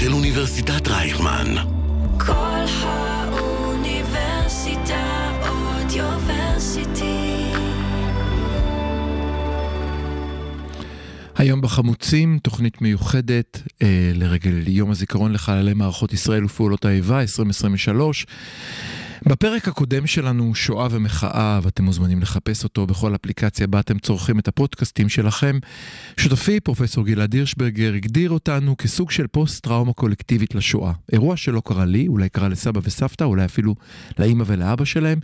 של אוניברסיטת רייכמן. כל האוניברסיטה אודיוורסיטי. היום בחמוצים, תוכנית מיוחדת אה, לרגל יום הזיכרון לחללי מערכות ישראל ופעולות האיבה 2023. בפרק הקודם שלנו, שואה ומחאה, ואתם מוזמנים לחפש אותו בכל אפליקציה בה אתם צורכים את הפודקאסטים שלכם. שותפי, פרופסור גלעד הירשברגר, הגדיר אותנו כסוג של פוסט-טראומה קולקטיבית לשואה. אירוע שלא קרה לי, אולי קרה לסבא וסבתא, אולי אפילו לאימא ולאבא שלהם.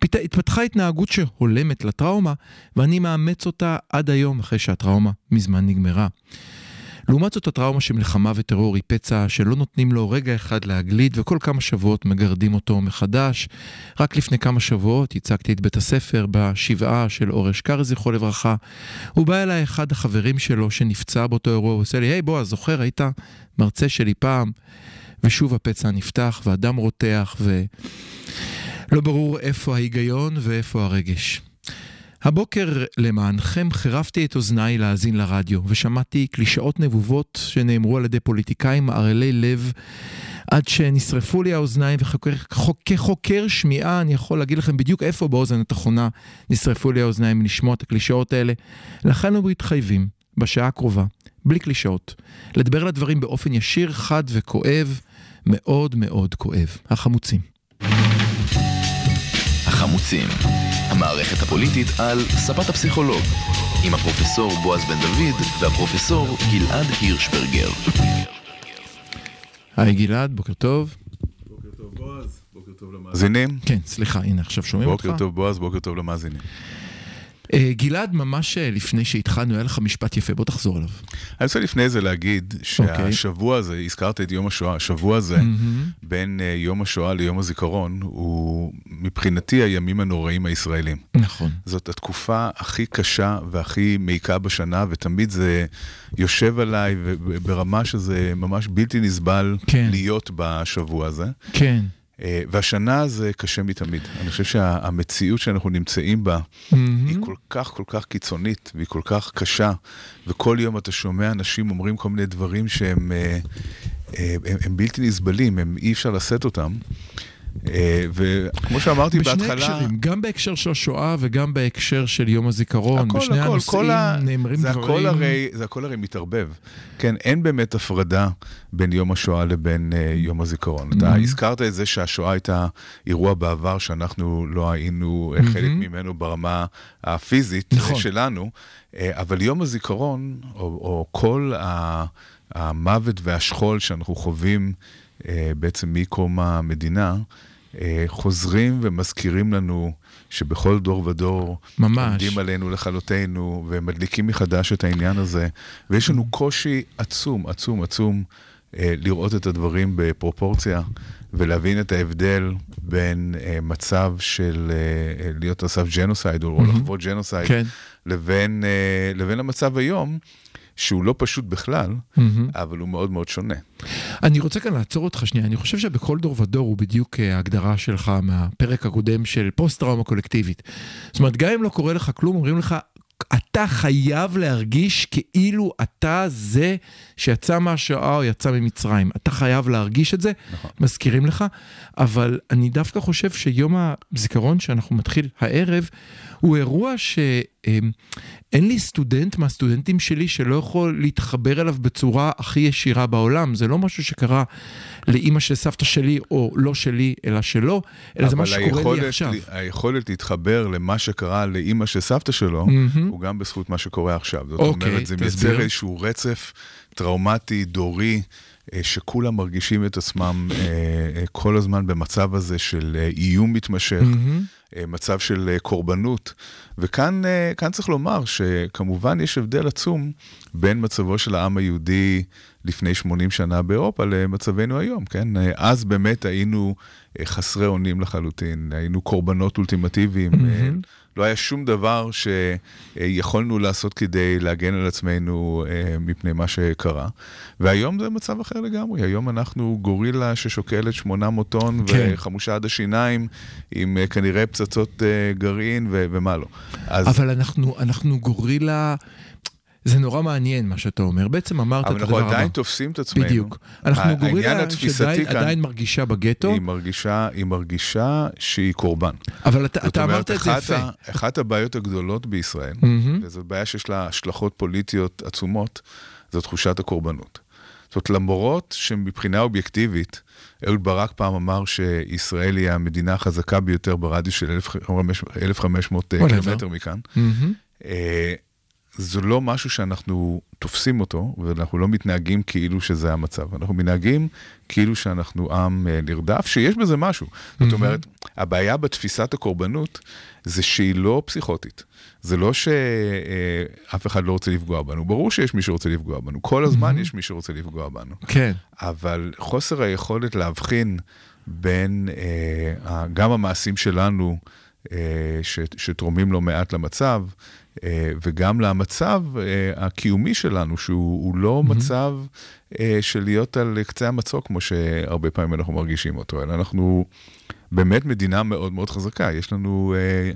פת... התפתחה התנהגות שהולמת לטראומה, ואני מאמץ אותה עד היום, אחרי שהטראומה מזמן נגמרה. לעומת זאת הטראומה של מלחמה וטרור היא פצע שלא נותנים לו רגע אחד להגליד וכל כמה שבועות מגרדים אותו מחדש. רק לפני כמה שבועות הצגתי את בית הספר בשבעה של אור אשכר זכרו לברכה. הוא בא אליי אחד החברים שלו שנפצע באותו אירוע, הוא עושה לי, היי בועז, זוכר, היית מרצה שלי פעם? ושוב הפצע נפתח והדם רותח ולא ברור איפה ההיגיון ואיפה הרגש. הבוקר למענכם חירפתי את אוזניי להאזין לרדיו, ושמעתי קלישאות נבובות שנאמרו על ידי פוליטיקאים מערלי לב, עד שנשרפו לי האוזניים, וכחוקר שמיעה אני יכול להגיד לכם בדיוק איפה באוזן התחונה נשרפו לי האוזניים מלשמוע את הקלישאות האלה. לכן אנחנו מתחייבים, בשעה הקרובה, בלי קלישאות, לדבר על הדברים באופן ישיר, חד וכואב, מאוד מאוד כואב. החמוצים. החמוצים, המערכת הפוליטית על ספת הפסיכולוג, עם הפרופסור בועז בן דוד והפרופסור גלעד הירשברגר. היי גלעד, בוקר טוב. בוקר טוב בועז, בוקר טוב למאזינים. כן, סליחה, הנה עכשיו שומעים אותך. בוקר טוב בועז, בוקר טוב למאזינים. אה, גלעד, ממש אה, לפני שהתחלנו, היה לך משפט יפה, בוא תחזור עליו. אני רוצה לפני זה להגיד שהשבוע הזה, הזכרת את יום השואה, השבוע הזה, בין אה, יום השואה ליום הזיכרון, הוא מבחינתי הימים הנוראים הישראלים. נכון. זאת התקופה הכי קשה והכי מעיקה בשנה, ותמיד זה יושב עליי ברמה שזה ממש בלתי נסבל כן. להיות בשבוע הזה. כן. אה, והשנה זה קשה מתמיד. אני חושב שהמציאות שאנחנו נמצאים בה היא כל כך כל כך קיצונית והיא כל כך קשה, וכל יום אתה שומע אנשים אומרים כל מיני דברים שהם אה, אה, הם, הם בלתי נסבלים, הם, אי אפשר לשאת אותם. וכמו שאמרתי בשני בהתחלה... בשני הקשרים, גם בהקשר של השואה וגם בהקשר של יום הזיכרון. הכל, בשני הכל, הנושאים ה... נאמרים זה דברים... הכל הרי, זה הכל הרי מתערבב. כן, אין באמת הפרדה בין יום השואה לבין uh, יום הזיכרון. Mm-hmm. אתה הזכרת את זה שהשואה הייתה אירוע בעבר שאנחנו לא היינו mm-hmm. חלק ממנו ברמה הפיזית נכון. שלנו, uh, אבל יום הזיכרון, או, או כל ה... המוות והשכול שאנחנו חווים בעצם מקום המדינה, uh, חוזרים ומזכירים לנו שבכל דור ודור ממש. עומדים עלינו לכלותנו ומדליקים מחדש את העניין הזה. ויש לנו קושי עצום, עצום, עצום אה, לראות את הדברים בפרופורציה ולהבין את ההבדל בין אה, מצב של אה, להיות על סף ג'נוסייד או Mhm. לחוות ג'נוסייד כן. לבין, אה, לבין המצב היום. שהוא לא פשוט בכלל, מהמם. אבל הוא מאוד מאוד שונה. אני רוצה כאן לעצור אותך שנייה, אני חושב שבכל דור ודור הוא בדיוק אה, ההגדרה שלך מהפרק הקודם של פוסט-טראומה קולקטיבית. זאת אומרת, גם אם לא קורה לך כלום, אומרים לך, אתה חייב להרגיש כאילו אתה זה שיצא מהשואה או יצא ממצרים. אתה חייב להרגיש את זה, נכון. מזכירים לך, אבל אני דווקא חושב שיום הזיכרון שאנחנו מתחיל הערב, הוא אירוע שאין לי סטודנט מהסטודנטים שלי שלא יכול להתחבר אליו בצורה הכי ישירה בעולם. זה לא משהו שקרה לאימא של סבתא שלי או לא שלי, אלא שלו, אלא זה מה שקורה לי עכשיו. היכולת להתחבר למה שקרה לאימא של סבתא שלו, מהמם. הוא גם בזכות מה שקורה עכשיו. זאת אוקיי, אומרת, זה. מייצר איזשהו רצף טראומטי, דורי, אה, שכולם מרגישים את עצמם אה, אה, כל הזמן במצב הזה של איום מתמשך. מהמם. אה, מצב של אה, קורבנות. וכאן אה, צריך לומר שכמובן יש הבדל עצום בין מצבו של העם היהודי לפני 80 שנה באירופה למצבנו היום, כן? אז באמת היינו חסרי אונים לחלוטין, היינו קורבנות אולטימטיביים. מהמם. לא היה שום דבר שיכולנו לעשות כדי להגן על עצמנו אה, מפני מה שקרה. והיום זה מצב אחר לגמרי. היום אנחנו גורילה ששוקלת 800 טון כן. וחמושה עד השיניים, עם אה, כנראה פצצות אה, גרעין ו- ומה לא. אז אבל אנחנו, אנחנו גורילה, זה נורא מעניין מה שאתה אומר. בעצם אמרת את הדבר הבא. אבל אנחנו עדיין תופסים את עצמנו. בדיוק. אנחנו גורילה שעדיין מרגישה בגטו. היא מרגישה, היא מרגישה שהיא קורבן. אבל אתה, אתה אמרת את זה יפה. אחת הבעיות הגדולות בישראל, mm-hmm. וזו בעיה שיש לה השלכות פוליטיות עצומות, זו תחושת הקורבנות. זאת אומרת, למרות שמבחינה אובייקטיבית, אהוד ברק פעם אמר שישראל היא המדינה החזקה ביותר ברדיוס של 1,500 קילומטר מכאן. Mm-hmm. זה לא משהו שאנחנו תופסים אותו, ואנחנו לא מתנהגים כאילו שזה המצב. אנחנו מתנהגים כאילו שאנחנו עם אה, נרדף, שיש בזה משהו. Mm-hmm. זאת אומרת, הבעיה בתפיסת הקורבנות זה שהיא לא פסיכוטית. זה לא שאף אחד לא רוצה לפגוע בנו. ברור שיש מי שרוצה לפגוע בנו. כל הזמן mm-hmm. יש מי שרוצה לפגוע בנו. כן. אבל חוסר היכולת להבחין בין אה, גם המעשים שלנו, אה, שתורמים לא מעט למצב, אה, וגם למצב אה, הקיומי שלנו, שהוא לא mm-hmm. מצב של להיות על קצה המצוק, כמו שהרבה פעמים אנחנו מרגישים אותו, אלא אנחנו באמת מדינה מאוד מאוד חזקה, יש לנו אה,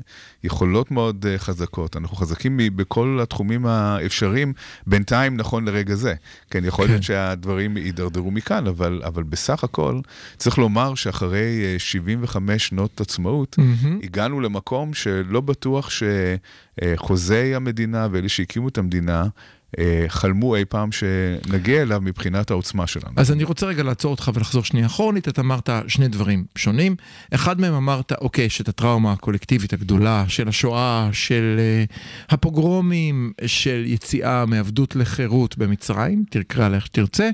יכולות מאוד אה, חזקות, אנחנו חזקים בכל התחומים האפשריים, בינתיים נכון לרגע זה. כן, יכול כן. להיות שהדברים יידרדרו מכאן, אבל, אבל בסך הכל צריך לומר שאחרי אה, 75 שנות עצמאות, mm-hmm. הגענו למקום שלא בטוח שחוזי המדינה ואלה שהקימו את המדינה, חלמו אי פעם שנגיע אליו מבחינת העוצמה שלנו. אז אני רוצה רגע לעצור אותך ולחזור שנייה אחורנית, אתה אמרת שני דברים שונים. אחד מהם אמרת, אוקיי, שאת הטראומה הקולקטיבית הגדולה של השואה, של uh, הפוגרומים, של יציאה מעבדות לחירות במצרים, תקרא לה שתרצה,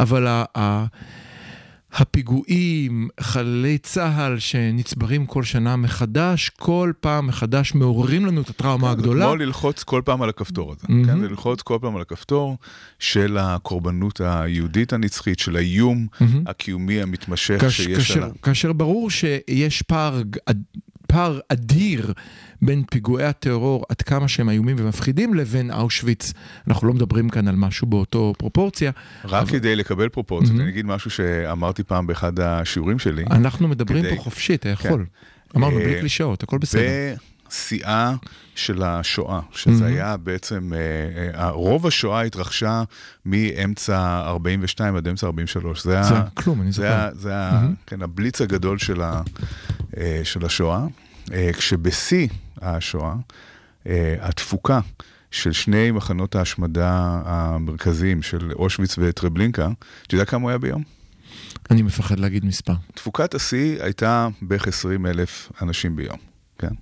אבל ה... ה הפיגועים, חללי צה"ל שנצברים כל שנה מחדש, כל פעם מחדש מעוררים לנו את הטראומה הגדולה. זה כמו ללחוץ כל פעם על הכפתור הזה, mm-hmm. כן? זה ללחוץ כל פעם על הכפתור של הקורבנות היהודית הנצחית, של האיום mm-hmm. הקיומי המתמשך כש, שיש עליו. כאשר ברור שיש פער פער אדיר בין פיגועי הטרור, עד כמה שהם איומים ומפחידים, לבין אושוויץ. אנחנו לא מדברים כאן על משהו באותו פרופורציה. רק אבל... כדי לקבל פרופורציות, mm-hmm. אני אגיד משהו שאמרתי פעם באחד השיעורים שלי. אנחנו מדברים כדי... פה חופשי, אתה יכול. כן. אמרנו, בלי אה, קלישאות, הכל בסדר. שיאה של השואה, שזה mm-hmm. היה בעצם, uh, uh, רוב השואה התרחשה מאמצע 42 עד אמצע 43. זה, זה ה, כלום, אני זוכר. זה, זה mm-hmm. כן, הבליץ הגדול של, ה, של השואה, כשבשיא השואה, uh, התפוקה של שני מחנות ההשמדה המרכזיים של אושוויץ וטרבלינקה, אתה יודע כמה הוא היה ביום? אני מפחד להגיד מספר. תפוקת השיא הייתה בערך 20 אלף אנשים ביום, כן?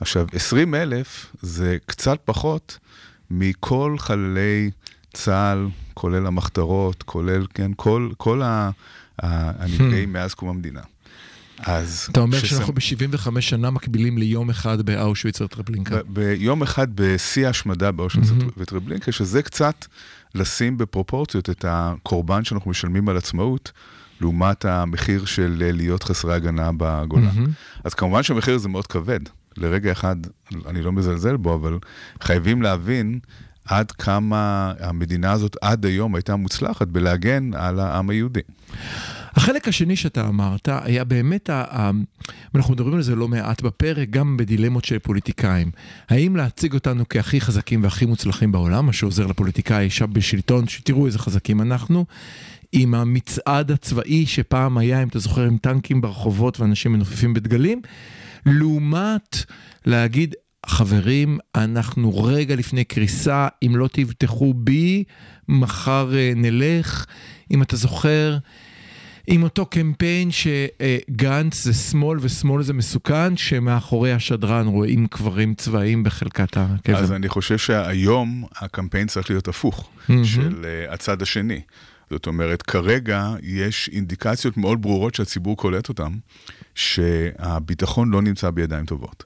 עכשיו, 20 אלף זה קצת פחות מכל חללי צה"ל, כולל המחתרות, כולל, כן, כל, כל הנפגעים hmm. מאז קום המדינה. אז... אתה אומר ששם... שאנחנו ב-75 שנה מקבילים ליום אחד באושוויץ וטרבלינקה. ביום אחד בשיא ההשמדה באושוויץ mm-hmm. וטרבלינקה, שזה קצת לשים בפרופורציות את הקורבן שאנחנו משלמים על עצמאות, לעומת המחיר של להיות חסרי הגנה בגולן. Mm-hmm. אז כמובן שהמחיר הזה מאוד כבד. לרגע אחד, אני לא מזלזל בו, אבל חייבים להבין עד כמה המדינה הזאת עד היום הייתה מוצלחת בלהגן על העם היהודי. החלק השני שאתה אמרת היה באמת, אנחנו מדברים על זה לא מעט בפרק, גם בדילמות של פוליטיקאים. האם להציג אותנו כהכי חזקים והכי מוצלחים בעולם, מה שעוזר לפוליטיקאי שם בשלטון, שתראו איזה חזקים אנחנו, עם המצעד הצבאי שפעם היה, אם אתה זוכר, עם טנקים ברחובות ואנשים מנופפים בדגלים, לעומת להגיד, חברים, אנחנו רגע לפני קריסה, אם לא תבטחו בי, מחר אה, נלך. אם אתה זוכר, עם אותו קמפיין שגנץ זה שמאל ושמאל זה מסוכן, שמאחורי השדרן רואים קברים צבאיים בחלקת הקבר. אז אני חושב שהיום הקמפיין צריך להיות הפוך, mm-hmm. של uh, הצד השני. זאת אומרת, כרגע יש אינדיקציות מאוד ברורות שהציבור קולט אותן, שהביטחון לא נמצא בידיים טובות.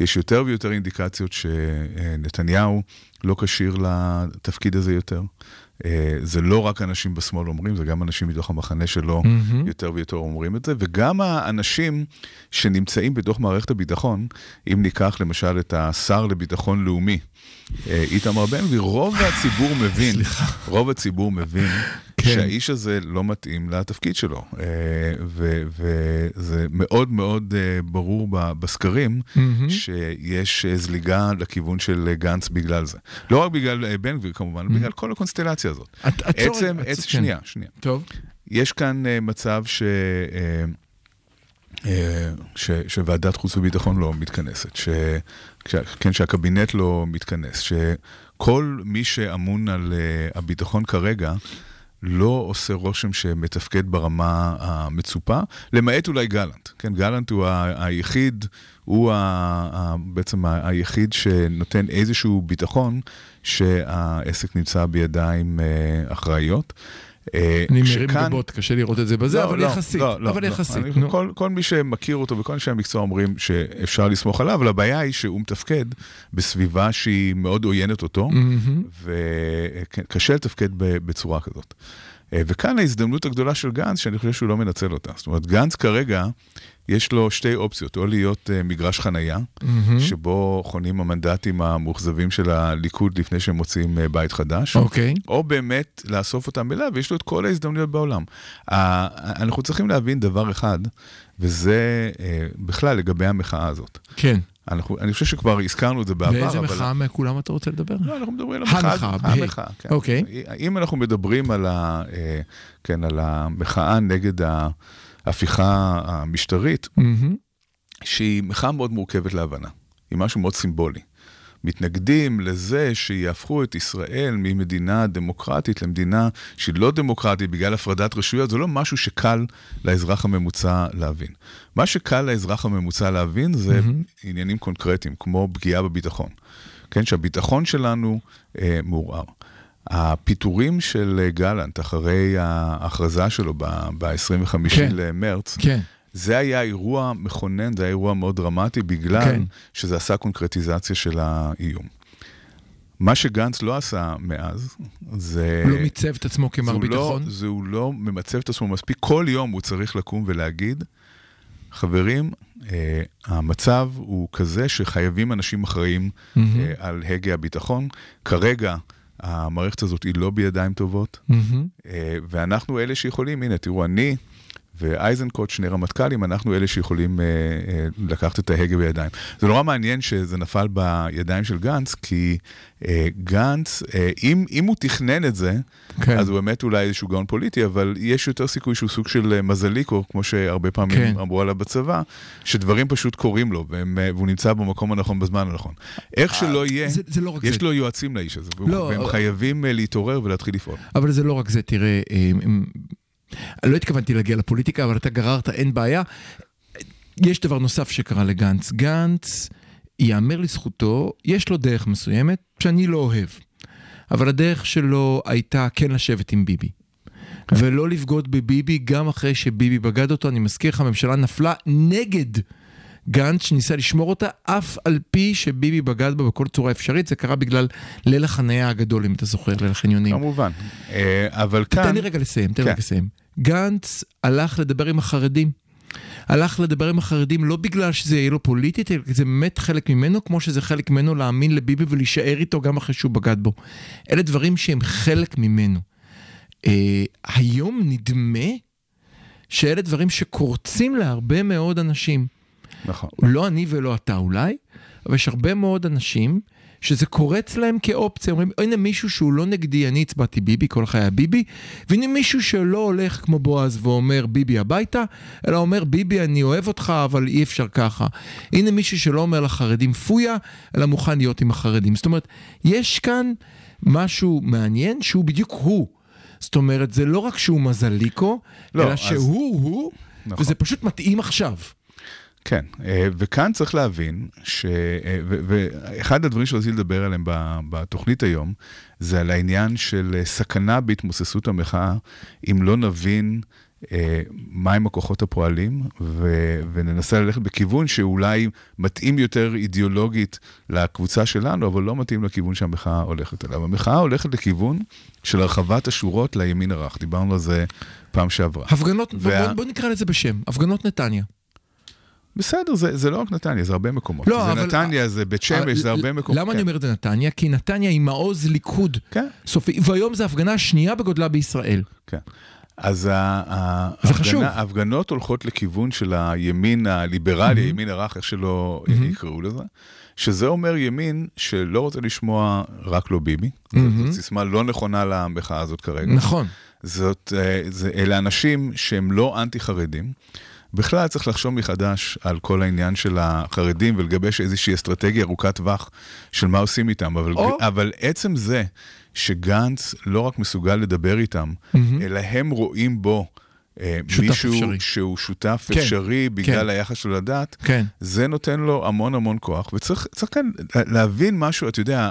יש יותר ויותר אינדיקציות שנתניהו לא כשיר לתפקיד הזה יותר. אה, זה לא רק אנשים בשמאל אומרים, זה גם אנשים מתוך המחנה שלו Mm-hmm. יותר ויותר אומרים את זה, וגם האנשים שנמצאים בתוך מערכת הביטחון, אם ניקח למשל את השר לביטחון לאומי, אה, איתמר בן גביר, רוב הציבור מבין, רוב הציבור מבין כן. שהאיש הזה לא מתאים לתפקיד שלו. אה, וזה מאוד מאוד אה, ברור בסקרים מהמם. שיש אה, זליגה לכיוון של גנץ בגלל זה. לא רק בגלל בן גביר כמובן, בגלל כל הקונסטלציה הזאת. את- עצור עצם, רגע, עצם, כן. שנייה, שנייה. טוב. יש כאן מצב ש, ש, שוועדת חוץ וביטחון לא מתכנסת, ש, כן, שהקבינט לא מתכנס, שכל מי שאמון על הביטחון כרגע לא עושה רושם שמתפקד ברמה המצופה, למעט אולי גלנט. כן, גלנט הוא ה- היחיד, הוא ה, ה, בעצם ה- היחיד שנותן איזשהו ביטחון שהעסק נמצא בידיים uh, אחראיות. אה, אני מרים שכאן- גבות, קשה לראות את זה בזה, לא, אבל לא, יחסית. לא, לא, אבל לא. יחסית. אני-. כל, כל מי שמכיר אותו וכל אנשי המקצוע אומרים שאפשר לסמוך עליו, אבל הבעיה היא שהוא מתפקד בסביבה שהיא מאוד עוינת אותו, מהמם. וקשה לתפקד בצורה כזאת. אה, וכאן ההזדמנות הגדולה של גנץ, שאני חושב שהוא לא מנצל אותה. זאת אומרת, גנץ כרגע, יש לו שתי אופציות, או להיות אה, מגרש חנייה, מהמם. שבו חונים המנדטים המאוכזבים של הליכוד לפני שהם מוצאים אה, בית חדש. אוקיי. או באמת לאסוף אותם אליו, ויש לו את כל ההזדמנויות בעולם. ה- אנחנו צריכים להבין דבר אחד, וזה אה, בכלל לגבי המחאה הזאת. כן. אנחנו, אני חושב שכבר הזכרנו את זה בעבר, באיזה אבל... מחאה מכולם אתה רוצה לדבר? לא, אנחנו מדברים על המחאה. המחאה. המחאה, כן. אוקיי. אם אנחנו מדברים על, ה, אה, כן, על המחאה נגד ההפיכה המשטרית, מהמם. שהיא מחאה מאוד מורכבת להבנה. היא משהו מאוד סימבולי. מתנגדים לזה שיהפכו את ישראל ממדינה דמוקרטית למדינה שהיא לא דמוקרטית בגלל הפרדת רשויות, זה לא משהו שקל לאזרח הממוצע להבין. מה שקל לאזרח הממוצע להבין זה מהמם. עניינים קונקרטיים, כמו פגיעה בביטחון. כן, שהביטחון שלנו אה, מעורער. הפיטורים של אה, גלנט אחרי ההכרזה שלו ב-25 כן. למרץ, כן. זה היה אירוע מכונן, זה היה אירוע מאוד דרמטי, בגלל כן. שזה עשה קונקרטיזציה של האיום. מה שגנץ לא עשה מאז, זה... הוא לא מיצב את עצמו כמר הוא ביטחון? לא, זה הוא לא ממצב את עצמו מספיק. כל יום הוא צריך לקום ולהגיד, חברים, אה, המצב הוא כזה שחייבים אנשים אחראים מהמם. אה, על הגה הביטחון. כרגע המערכת הזאת היא לא בידיים טובות. אה, ואנחנו אלה שיכולים, הנה, תראו, אני ואייזנקוט, שני רמטכ"לים, אנחנו אלה שיכולים אה, אה, לקחת את ההגה בידיים. זה נורא מעניין שזה נפל בידיים של גנץ, כי אה, גנץ, אה, אם, אם הוא תכנן את זה, כן. אז הוא באמת אולי איזשהו גאון פוליטי, אבל יש יותר סיכוי שהוא סוג של אה, מזליקו, כמו שהרבה פעמים כן. אמרו עליו בצבא, שדברים פשוט קורים לו, והם, אה, והוא נמצא במקום הנכון בזמן הנכון. איך שלא יהיה, זה- זה לא יש זה. לו יועצים לאיש הזה, לא, והם אבל- חייבים אה, להתעורר ולהתחיל לפעול. אבל זה לא רק זה, תראה, אה, אה, לא התכוונתי להגיע לפוליטיקה, אבל אתה גררת, אין בעיה. יש דבר נוסף שקרה לגנץ. גנץ, ייאמר לזכותו, יש לו דרך מסוימת שאני לא אוהב. אבל הדרך שלו הייתה כן לשבת עם ביבי. ולא לבגוד בביבי גם אחרי שביבי בגד אותו. אני מזכיר לך, הממשלה נפלה נגד גנץ שניסה לשמור אותה, אף על פי שביבי בגד בה בכל צורה אפשרית. זה קרה בגלל ליל החניה הגדול, אם אתה זוכר, ליל החניונים. כמובן. אה, אבל כאן... תן לי רגע לסיים, תן לי כן. רגע לסיים. גנץ הלך לדבר עם החרדים. הלך לדבר עם החרדים לא בגלל שזה יהיה לו פוליטית, אלא זה באמת חלק ממנו, כמו שזה חלק ממנו להאמין לביבי ולהישאר איתו גם אחרי שהוא בגד בו. אלה דברים שהם חלק ממנו. אה, היום נדמה שאלה דברים שקורצים להרבה מאוד אנשים. נכון. לא אני ולא אתה אולי, אבל יש הרבה מאוד אנשים שזה קורץ להם כאופציה, אומרים, הנה מישהו שהוא לא נגדי, אני הצבעתי ביבי, כל חיי ביבי, והנה מישהו שלא הולך כמו בועז ואומר ביבי הביתה, אלא אומר ביבי אני אוהב אותך, אבל אי אפשר ככה. הנה מישהו שלא אומר לחרדים פויה, אלא מוכן להיות עם החרדים. זאת אומרת, יש כאן משהו מעניין שהוא בדיוק הוא. זאת אומרת, זה לא רק שהוא מזליקו, לא, אלא אז- שהוא הוא, נכון. וזה פשוט מתאים עכשיו. כן, אה, וכאן צריך להבין, ש... אה, ואחד הדברים שרציתי לדבר עליהם בתוכנית היום, זה על העניין של אה, סכנה בהתמוססות המחאה, אם לא נבין מהם הכוחות הפועלים, ו- וננסה ללכת בכיוון שאולי מתאים יותר אידיאולוגית לקבוצה שלנו, אבל לא מתאים לכיוון שהמחאה הולכת אליו. המחאה הולכת לכיוון של הרחבת השורות לימין הרך, דיברנו על זה פעם שעברה. הפגנות, וה... בוא, בוא נקרא לזה בשם, הפגנות נתניה. בסדר, זה, זה לא רק נתניה, זה הרבה מקומות. לא, זה אבל... נתניה, זה בית שמש, זה הרבה מקומות. למה כן. אני אומר את זה נתניה? כי נתניה היא מעוז ליכוד כן. סופי, והיום זו ההפגנה השנייה בגודלה בישראל. כן. אז ההפגנות הולכות לכיוון של הימין הליברלי, mm-hmm. הימין הרך, איך שלא mm-hmm. יקראו לזה, שזה אומר ימין שלא רוצה לשמוע רק לא ביבי. Mm-hmm. זו סיסמה לא נכונה למחאה הזאת כרגע. נכון. זאת, אה, זה, אלה אנשים שהם לא אנטי-חרדים. בכלל צריך לחשוב מחדש על כל העניין של החרדים ולגבש איזושהי אסטרטגיה ארוכת טווח של מה עושים איתם, אבל, או... אבל עצם זה שגנץ לא רק מסוגל לדבר איתם, mm-hmm. אלא הם רואים בו אה, מישהו אפשרי. שהוא שותף כן, אפשרי בגלל כן. היחס שלו לדת, כן. זה נותן לו המון המון כוח, וצריך כאן להבין משהו, אתה יודע,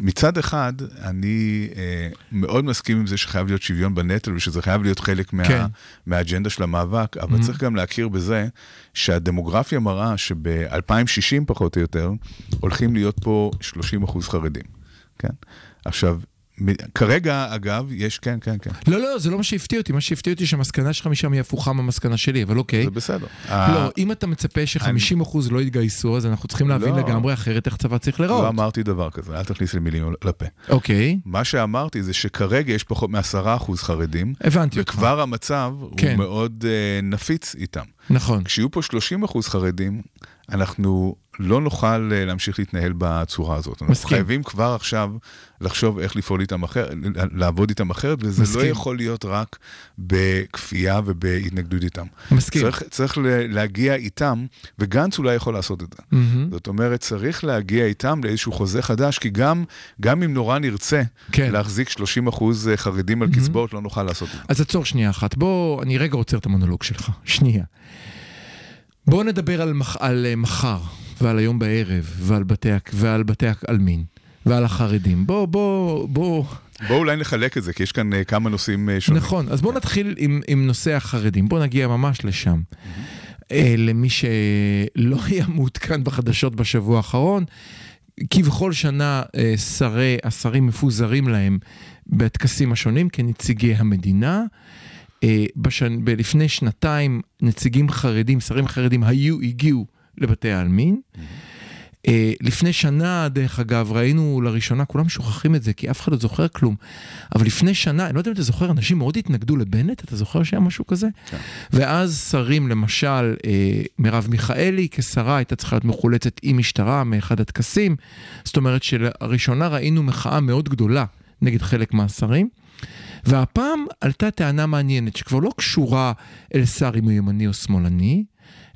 מצד אחד, אני uh, מאוד מסכים עם זה שחייב להיות שוויון בנטל ושזה חייב להיות חלק מה, כן. מהאג'נדה של המאבק, אבל mm-hmm. צריך גם להכיר בזה שהדמוגרפיה מראה שב-2060 פחות או יותר, הולכים להיות פה 30 אחוז חרדים, כן? עכשיו, כרגע, אגב, יש, כן, כן, כן. לא, לא, זה לא מה שהפתיע אותי. מה שהפתיע אותי שהמסקנה שלך משם היא הפוכה מהמסקנה שלי, אבל אוקיי. זה בסדר. לא, אם אתה מצפה ש-50% לא יתגייסו, אז אנחנו צריכים להבין לא. לגמרי אחרת איך צבא צריך לראות. לא אמרתי דבר כזה, אל תכניס לי מילים לפה. אוקיי. מה שאמרתי זה שכרגע יש פחות מ-10% חרדים. הבנתי אותך. וכבר המצב כן. הוא מאוד uh, נפיץ איתם. נכון. כשיהיו פה 30% חרדים, אנחנו לא נוכל אה, להמשיך להתנהל בצורה הזאת. מסכים. אנחנו חייבים כבר עכשיו לחשוב איך לפעול איתם אחרת, לעבוד איתם אחרת, וזה לא מסכים. לא יכול להיות רק בכפייה ובהתנגדות איתם. מסכים. צריך, צריך להגיע איתם, וגנץ אולי יכול לעשות את זה. Mm-hmm. זאת אומרת, צריך להגיע איתם לאיזשהו חוזה חדש, כי גם, גם אם נורא נרצה כן. להחזיק 30 אחוז אה, חרדים על mm-hmm. קצבאות, לא נוכל לעשות את זה. אז עצור שנייה אחת. בוא, אני רגע עוצר את המונולוג שלך. שנייה. בואו נדבר על, מח, על uh, מחר, ועל היום בערב, ועל בתי, ועל בתי העלמין, ועל החרדים. בואו, בואו, בואו... בואו אולי נחלק את זה, כי יש כאן uh, כמה נושאים uh, שונים. נכון, אז בואו נתחיל עם, עם נושא החרדים. בואו נגיע ממש לשם. Mm-hmm. Uh, למי שלא היה מעודכן בחדשות בשבוע האחרון, כבכל שנה uh, שרי, השרים מפוזרים להם בטקסים השונים כנציגי המדינה. אה, בשנ... לפני שנתיים נציגים חרדים, שרים חרדים היו, הגיעו לבתי העלמין. אה, לפני שנה, דרך אגב, ראינו לראשונה, כולם שוכחים את זה, כי אף אחד לא זוכר כלום, אבל לפני שנה, אני לא יודע אם אתה זוכר, אנשים מאוד התנגדו לבנט, אתה זוכר שהיה משהו כזה? כן. ואז שרים, למשל, אה, מרב מיכאלי כשרה הייתה צריכה להיות מחולצת עם משטרה מאחד הטקסים, זאת אומרת שלראשונה ראינו מחאה מאוד גדולה נגד חלק מהשרים. והפעם עלתה טענה מעניינת, שכבר לא קשורה אל שר אם הוא ימני או שמאלני,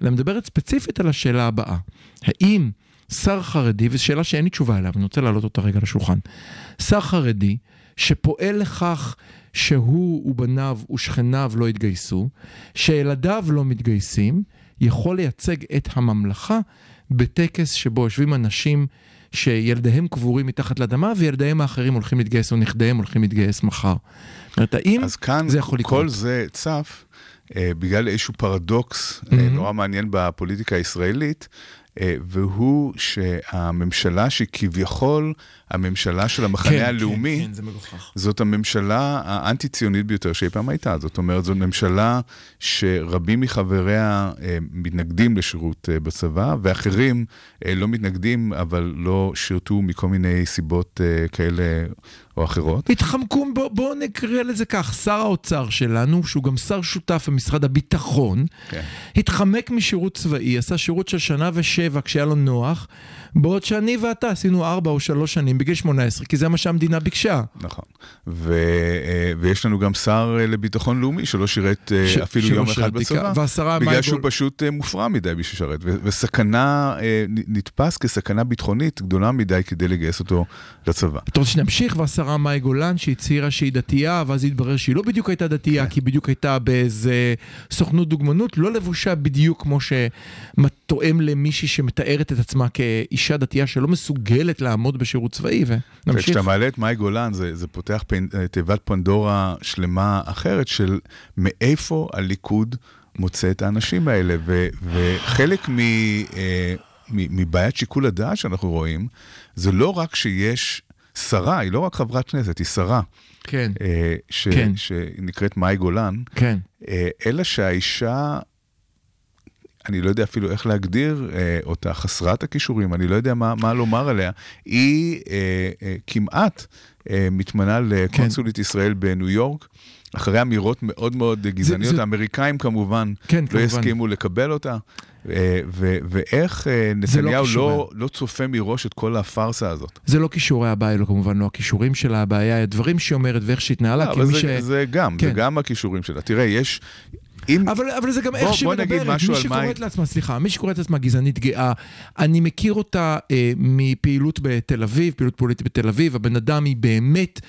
אלא מדברת ספציפית על השאלה הבאה. האם שר חרדי, וזו שאלה שאין לי תשובה אליה, אני רוצה להעלות אותה רגע לשולחן, שר חרדי שפועל לכך שהוא ובניו ושכניו לא יתגייסו, שילדיו לא מתגייסים, יכול לייצג את הממלכה בטקס שבו יושבים אנשים שילדיהם קבורים מתחת לאדמה וילדיהם האחרים הולכים להתגייס או נכדיהם הולכים להתגייס מחר. זאת אומרת, האם זה יכול לקרות? כל זה צף אה, בגלל איזשהו פרדוקס mm-hmm. נורא מעניין בפוליטיקה הישראלית, והוא שהממשלה שכביכול הממשלה של המחנה כן, הלאומי, כן, כן, זה מגוחך. זאת הממשלה האנטי-ציונית ביותר שאי פעם הייתה. זאת אומרת, זאת ממשלה שרבים מחבריה אה, מתנגדים לשירות אה, בצבא, ואחרים לא מתנגדים, אבל לא שירתו מכל מיני סיבות כאלה או אחרות. התחמקו, בואו בוא נקרא לזה כך, שר האוצר שלנו, שהוא גם שר שותף במשרד הביטחון, כן. התחמק משירות צבאי, עשה שירות של שנה ושבע כשהיה לו נוח, בעוד שאני ואתה עשינו ארבע או שלוש שנים בגיל 18, כי זה מה שהמדינה ביקשה. נכון. ו, אה, ויש לנו גם שר אה, לביטחון לאומי שלא שירת אה, ש, אפילו יום אחד בצבא, והשרה בגלל שהוא גול... פשוט מופרע מדי בשביל לשרת, וסכנה, נתפס כסכנה ביטחונית גדולה מדי כדי לגייס אותו לצבא. אתה רוצה שנמשיך, והשרה מאי גולן שהצהירה שהיא דתייה, ואז התברר שהיא לא בדיוק הייתה דתייה, כן. כי בדיוק הייתה באיזה סוכנות דוגמנות, לא לבושה בדיוק כמו ש... תואם למישהי שמתארת את עצמה כאישה דתייה שלא מסוגלת לעמוד בשירות צבאי, ונמשיך. כשאתה מעלה את מאי גולן, זה, זה פותח פנ... תיבת פנדורה שלמה אחרת של מאיפה הליכוד מוצא את האנשים האלה, ו, וחלק מ... אה, מבעיית שיקול הדעת שאנחנו רואים, זה לא רק שיש שרה, היא לא רק חברת כנסת, היא שרה. כן. אה, ש, כן. שנקראת מאי גולן. כן. אה, אלא שהאישה, אני לא יודע אפילו איך להגדיר אה, אותה, חסרת הכישורים, אני לא יודע מה, מה לומר עליה, היא אה, אה, כמעט אה, מתמנה לקונסולית כן. ישראל בניו יורק. אחרי אמירות מאוד מאוד גזעניות, זה, זה... האמריקאים כמובן כן, לא כמובן. יסכימו לקבל אותה. אה, ואיך אה, לא נתניהו לא, לא, לא צופה מראש את כל הפארסה הזאת. זה לא כישורי הבעיה, לא כמובן לא הכישורים שלה, הבעיה, הדברים שהיא אומרת ואיך שהתנהלה, לא, זה, ש... זה גם, כן. זה גם הכישורים שלה. תראה, יש, אם... אבל, אבל זה גם איך שהיא מדברת, מי שקוראת מה... לעצמה, סליחה, מי שקוראת לעצמה גזענית גאה, אני מכיר אותה אה, מפעילות בתל אביב, פעילות פוליטית בתל אביב, הבן אדם היא באמת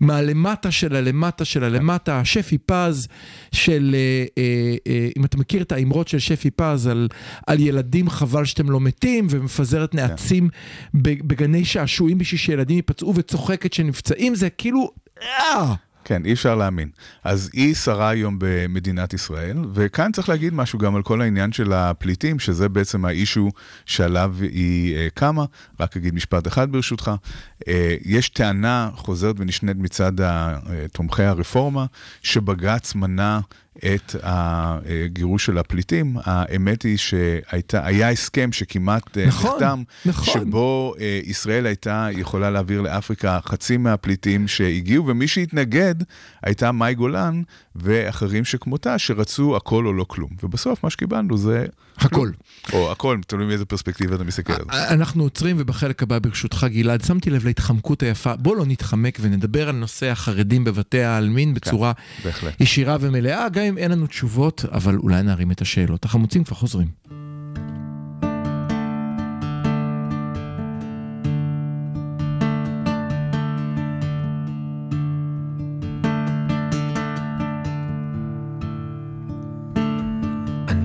מהלמטה של הלמטה של הלמטה, שפי פז של, אה, אה, אה, אם אתה מכיר את האמרות של שפי פז על, על ילדים חבל שאתם לא מתים, ומפזרת כן. נעצים בגני שעשועים בשביל שילדים ייפצעו וצוחקת שנפצעים, זה כאילו... אה! כן, אי אפשר להאמין. אז היא שרה היום במדינת ישראל, וכאן צריך להגיד משהו גם על כל העניין של הפליטים, שזה בעצם האישו שעליו היא uh, קמה. רק אגיד משפט אחד ברשותך. Uh, יש טענה חוזרת ונשנית מצד תומכי הרפורמה, שבג"ץ מנע את הגירוש של הפליטים. האמת היא שהיה הסכם שכמעט אה, נכון, נחתם, נכון. שבו אה, ישראל הייתה יכולה להעביר לאפריקה חצי מהפליטים שהגיעו, ומי שהתנגד הייתה מאי גולן ואחרים שכמותה, שרצו הכל או לא כלום. ובסוף מה שקיבלנו זה... הכל. או הכל, תלוי מאיזה פרספקטיבה אתה מסתכל על זה. אנחנו עוצרים, ובחלק הבא ברשותך גלעד, שמתי לב להתחמקות היפה. בוא לא נתחמק ונדבר על נושא החרדים בבתי העלמין בצורה כן, ישירה ומלאה, גם אם אין לנו תשובות, אבל אולי נרים את השאלות. החמוצים כבר חוזרים.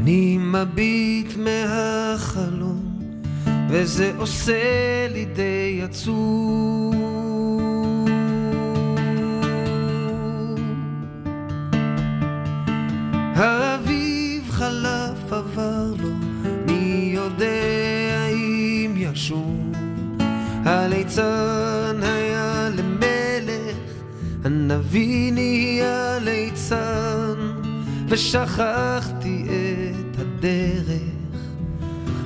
אני מביט מהחלום, וזה עושה לי די עצוב. האביב חלף עבר לו, מי יודע אם ישוב. הליצן היה למלך, הנביא נהיה ליצן, ושכחתי את הדרך,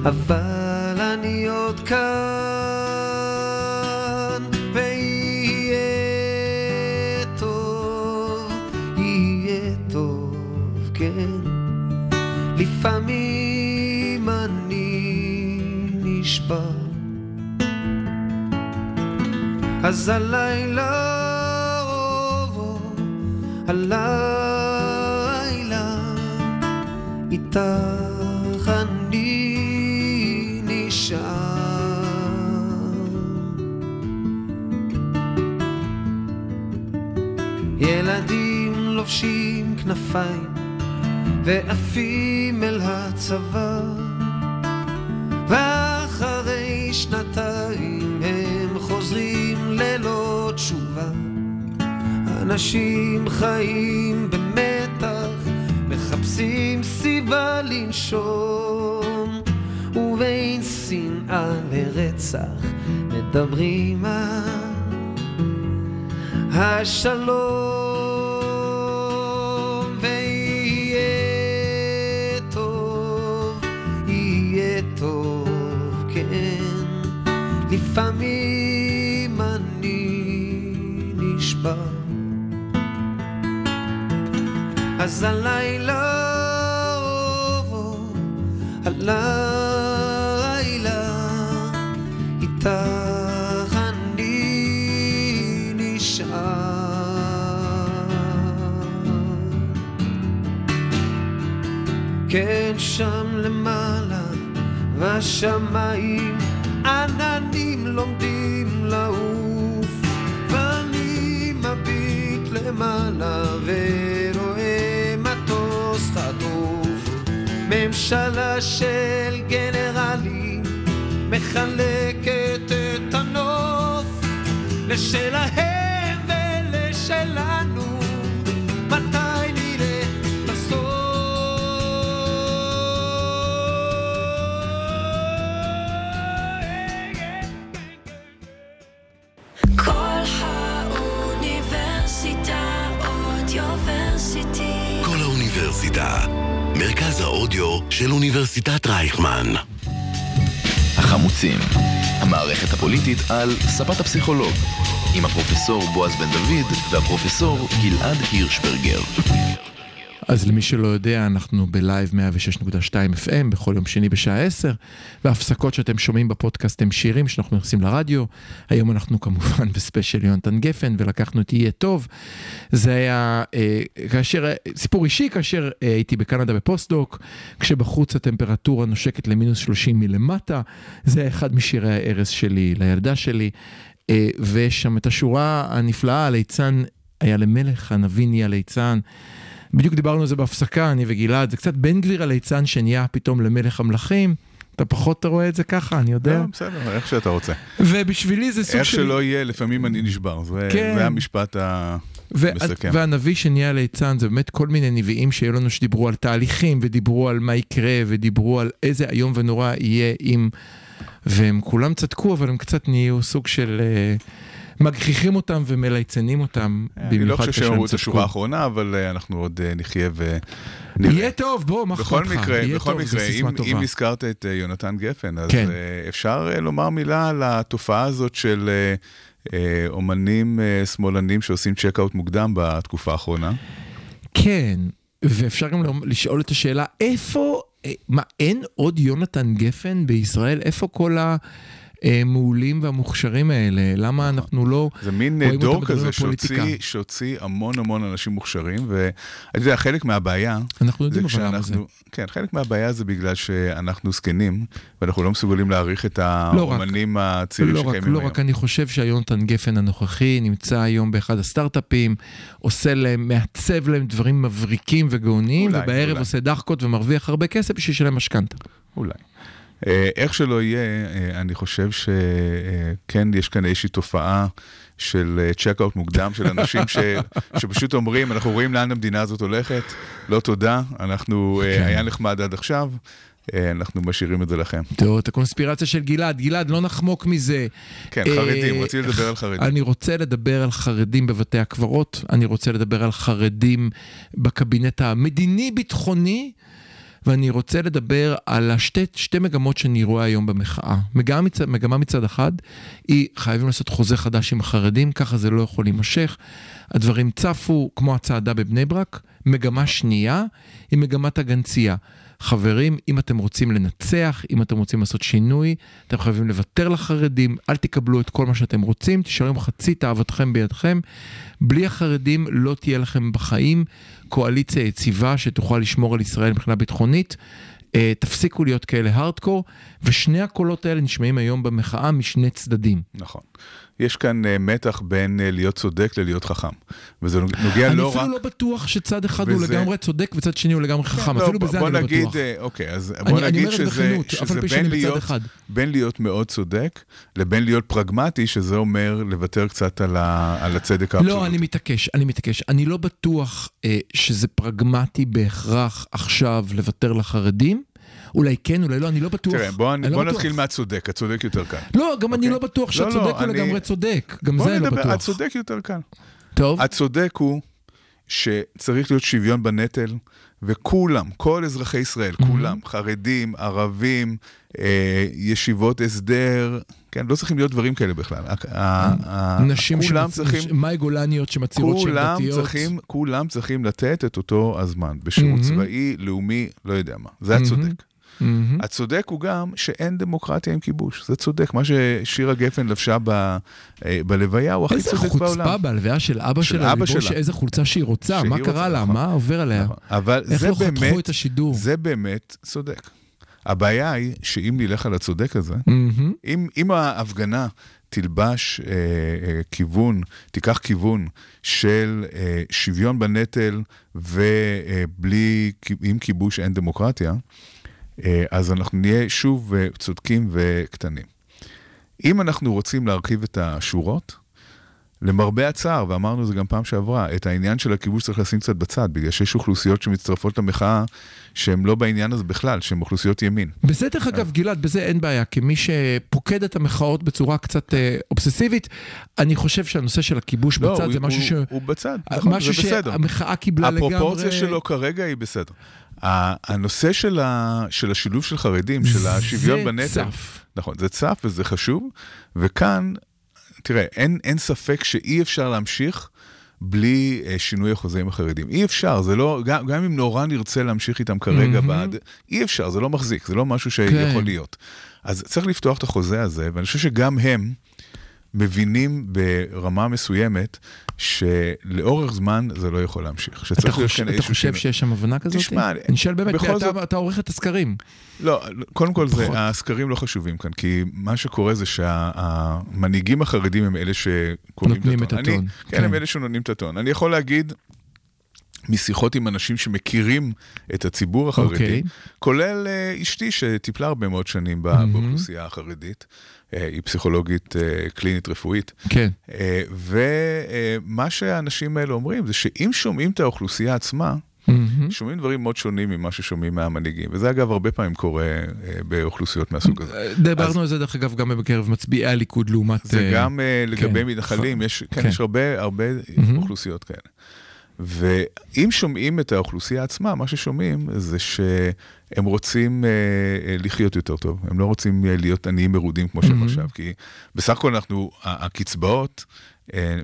אבל אני עוד כאן, ויהיה טוב, יהיה טוב, כן. לפעמים אני נשבע, אז הלילה, הלילה, איתך אני נשאר. ילדים לובשים כנפיים ועפים אל הצבא, ואחרי שנתיים הם חוזרים ללא תשובה. אנשים חיים במתח, מחפשים סיבה לנשום, ובין שנאה לרצח מדברים על השלום. ויהיה טוב, יהיה טוב, כן, לפעמים אני נשבע. אז הלילה, הלילה, איתך אני נשאר. כן, שם למעלה, והשמיים עננים לומדים לעוף, ואני מביט למעלה ורואה ממשלה של גנרלים מחלקת את הנוף לשלהם של אוניברסיטת רייכמן. החמוצים, המערכת הפוליטית על ספת הפסיכולוג, עם הפרופסור בועז בן דוד והפרופסור גלעד הירשברגר. אז למי שלא יודע, אנחנו בלייב 106.2 FM בכל יום שני בשעה 10, וההפסקות שאתם שומעים בפודקאסט הם שירים שאנחנו נכנסים לרדיו. היום אנחנו כמובן בספיישל יונתן גפן, ולקחנו את יהיה טוב. זה היה אה, כאשר, סיפור אישי, כאשר אה, הייתי בקנדה בפוסט-דוק, כשבחוץ הטמפרטורה נושקת למינוס 30 מלמטה, זה היה אחד משירי הערש שלי לילדה שלי. אה, ויש שם את השורה הנפלאה, הליצן נהיה למלך, הנביא נהיה ליצן. בדיוק דיברנו על זה בהפסקה, אני וגלעד, זה קצת בן גביר הליצן שנהיה פתאום למלך המלכים. אתה פחות רואה את זה ככה, אני יודע. לא, בסדר, איך שאתה רוצה. ובשבילי זה סוג איך של... שלא יהיה, לפעמים אני נשבר. זה כן. זה המשפט המסכם. והנביא שנהיה ליצן זה באמת כל מיני נביאים שהיו לנו שדיברו על תהליכים ודיברו על מה יקרה ודיברו על איזה איום ונורא יהיה אם... והם כולם צדקו אבל הם קצת נהיו סוג של... אה, מגחיכים אותם ומליצנים אותם. אני לא במיוחד חושב כשהם שהם את צדקו. השורה האחרונה, אבל אה, אנחנו עוד אה, נחיה ונראה. יהיה טוב, בוא, מה אכפת לך? מקרה, יהיה בכל טוב, זו מקרה, סיסמה אם, טובה. אם הזכרת את אה, יונתן גפן, אז כן. אה, אפשר אה, לומר מילה על התופעה הזאת של אה, אה, אומנים אה, שמאלנים שעושים צ'קאוט מוקדם בתקופה האחרונה. כן, ואפשר גם לשאול את השאלה, איפה, אה, מה, אין עוד יונתן גפן בישראל? איפה כל המעולים והמוכשרים האלה? למה אנחנו לא... זה מין אה, דור כזה. שהוציא, שהוציא המון המון אנשים מוכשרים, ואתה יודע, חלק מהבעיה, אנחנו יודעים אבל למה זה. כן, חלק מהבעיה זה בגלל שאנחנו זקנים, ואנחנו לא מסוגלים להעריך את לא. האומנים הצעירים לא שקיימים לא היום. רק, אני חושב שהיונתן גפן הנוכחי נמצא היום באחד הסטארט-אפים, עושה להם, מעצב להם דברים מבריקים וגאוניים, ובערב אולי. עושה דחקות ומרוויח הרבה כסף בשביל לשלם משכנתה. אולי. אה, איך שלא יהיה, אה, אני חושב שכן, יש כאן איזושהי תופעה של צ'קאוט מוקדם של אנשים ש, שפשוט אומרים, אנחנו רואים לאן המדינה הזאת הולכת, לא תודה, אנחנו, אה, כן. היה נחמד עד עכשיו, אה, אנחנו משאירים את זה לכם. תראו את הקונספירציה של גלעד, גלעד, לא נחמוק מזה. כן, אה, חרדים, רציתי לדבר על חרדים. אני רוצה לדבר על חרדים בבתי הקברות, אני רוצה לדבר על חרדים בקבינט המדיני-ביטחוני, ואני רוצה לדבר על השתי שתי מגמות שאני רואה היום במחאה. מגמה מצד, מגמה מצד אחד היא חייבים לעשות חוזה חדש עם החרדים, ככה זה לא יכול להימשך. הדברים צפו כמו הצעדה בבני ברק. מגמה שנייה היא מגמת הגנצייה. חברים, אם אתם רוצים לנצח, אם אתם רוצים לעשות שינוי, אתם חייבים לוותר לחרדים, אל תקבלו את כל מה שאתם רוצים, תישארו עם חצי תאוותכם בידכם. בלי החרדים לא תהיה לכם בחיים קואליציה יציבה שתוכל לשמור על ישראל מבחינה ביטחונית. אה, תפסיקו להיות כאלה הארדקור, ושני הקולות האלה נשמעים היום במחאה משני צדדים. נכון. יש כאן אה, מתח בין אה, להיות צודק ללהיות חכם. וזה נוגע אני לא רק... אפילו לא בטוח שצד אחד הוא וזה- לגמרי צודק וצד שני הוא לגמרי חכם, לא, אפילו בזה אני לא נגיד, בטוח. אה, אוקיי, אז אני- בוא אני נגיד זה שזה, אף שזה בין, להיות. בין להיות מאוד צודק לבין להיות פרגמטי, שזה אומר לוותר קצת על, ה, על הצדק האבסולוטי. לא, אני מתעקש, אני מתעקש. אני לא בטוח אה, שזה פרגמטי בהכרח עכשיו לוותר לחרדים. אולי כן, אולי לא, אני לא בטוח. תראה, בוא, אני לא בוא בטוח. נתחיל מהצודק, הצודק יותר קל. לא, גם אני אוקיי? לא בטוח לא, לא, שהצודק הוא אני- לגמרי צודק. גם זה אני לא בטוח. הצודק יותר קל. טוב, הצודק הוא שצריך להיות שוויון בנטל, וכולם, כל אזרחי ישראל, כולם, חרדים, ערבים, אה, ישיבות הסדר, כן, לא צריכים להיות דברים כאלה בכלל. נשים כולם צריכים... מאי גולניות שמצהירות שהן דתיות. צריכים, כולם צריכים לתת את אותו הזמן, בשירות מהמם. צבאי, לאומי, לא יודע מה. זה הצודק. מהמם. הצודק הוא גם שאין דמוקרטיה עם כיבוש, זה צודק. מה ששירה גפן לבשה ב, אה, בלוויה הוא הכי איזה צודק בעולם. חוצפה בהלוויה של אבא של שלה, אבא שלה. איזה חולצה שהיא רוצה, שהיא מה רוצה, קרה לה, נכון. מה עובר עליה? נכון. אבל איך זה לא חתכו באמת, את השידור? זה באמת צודק. הבעיה היא שאם נלך על הצודק הזה, מהמם. אם, אם ההפגנה תלבש אה, אה, כיוון, תיקח כיוון של אה, שוויון בנטל ובלי, עם כיבוש אין דמוקרטיה, אה, אז אנחנו נהיה שוב אה, צודקים וקטנים. אם אנחנו רוצים להרכיב את השורות, למרבה הצער, ואמרנו את זה גם פעם שעברה, את העניין של הכיבוש צריך לשים קצת בצד, בגלל שיש אוכלוסיות שמצטרפות למחאה שהן לא בעניין הזה בכלל, שהן אוכלוסיות ימין. בזה דרך אגב, גלעד, בזה אין בעיה, כמי שפוקד את המחאות בצורה קצת אה, אובססיבית, אני חושב שהנושא של הכיבוש לא, בצד הוא, זה משהו הוא, ש... הוא בצד, נכון, זה משהו בסדר. שהמחאה קיבלה לגמרי... הפרופורציה שלו כרגע היא בסדר. הנושא של, ה, של השילוב של חרדים, של השוויון זה בנטל, צף. נכון, זה צף וזה חשוב, וכאן, תראה, אין, אין ספק שאי אפשר להמשיך בלי אה, שינוי החוזים החרדים. אי אפשר, זה לא, גם, גם אם נורא נרצה להמשיך איתם כרגע מהמם. בעד, אי אפשר, זה לא מחזיק, זה לא משהו כן. שיכול להיות. אז צריך לפתוח את החוזה הזה, ואני חושב שגם הם מבינים ברמה מסוימת שלאורך זמן זה לא יכול להמשיך. אתה חושב, אתה חושב. שיש שם הבנה כזאת? תשמע, אני שואל באמת, אתה, זאת- אתה עורך את הסקרים. לא, קודם כל זה. הסקרים לא חשובים כאן, כי מה שקורה זה שהמנהיגים החרדים הם אלה שקובעים נותנים את אני- הטון, כן, כן. הם אלה שנותנים את הטון. אני יכול להגיד... משיחות עם אנשים שמכירים את הציבור החרדי, אוקיי. כולל אה, אשתי שטיפלה הרבה מאוד שנים מהמם. באוכלוסייה החרדית, אה, היא פסיכולוגית אה, קלינית רפואית, כן. אה, ומה שהאנשים האלה אומרים זה שאם שומעים את האוכלוסייה עצמה, מהמם. שומעים דברים מאוד שונים ממה ששומעים מהמנהיגים, וזה אגב הרבה פעמים קורה אה, באוכלוסיות מהסוג הזה. דיברנו על זה דרך אגב גם בקרב מצביעי הליכוד לעומת... זה אה, גם אה, לגבי כן. מתנחלים, יש, כן, כן. יש הרבה, הרבה מהמם. אוכלוסיות כאלה. ואם שומעים את האוכלוסייה עצמה, מה ששומעים זה שהם רוצים אה, אה, לחיות יותר טוב, הם לא רוצים אה, להיות עניים מרודים כמו שהם מהמם. עכשיו, כי בסך הכל אנחנו, הקצבאות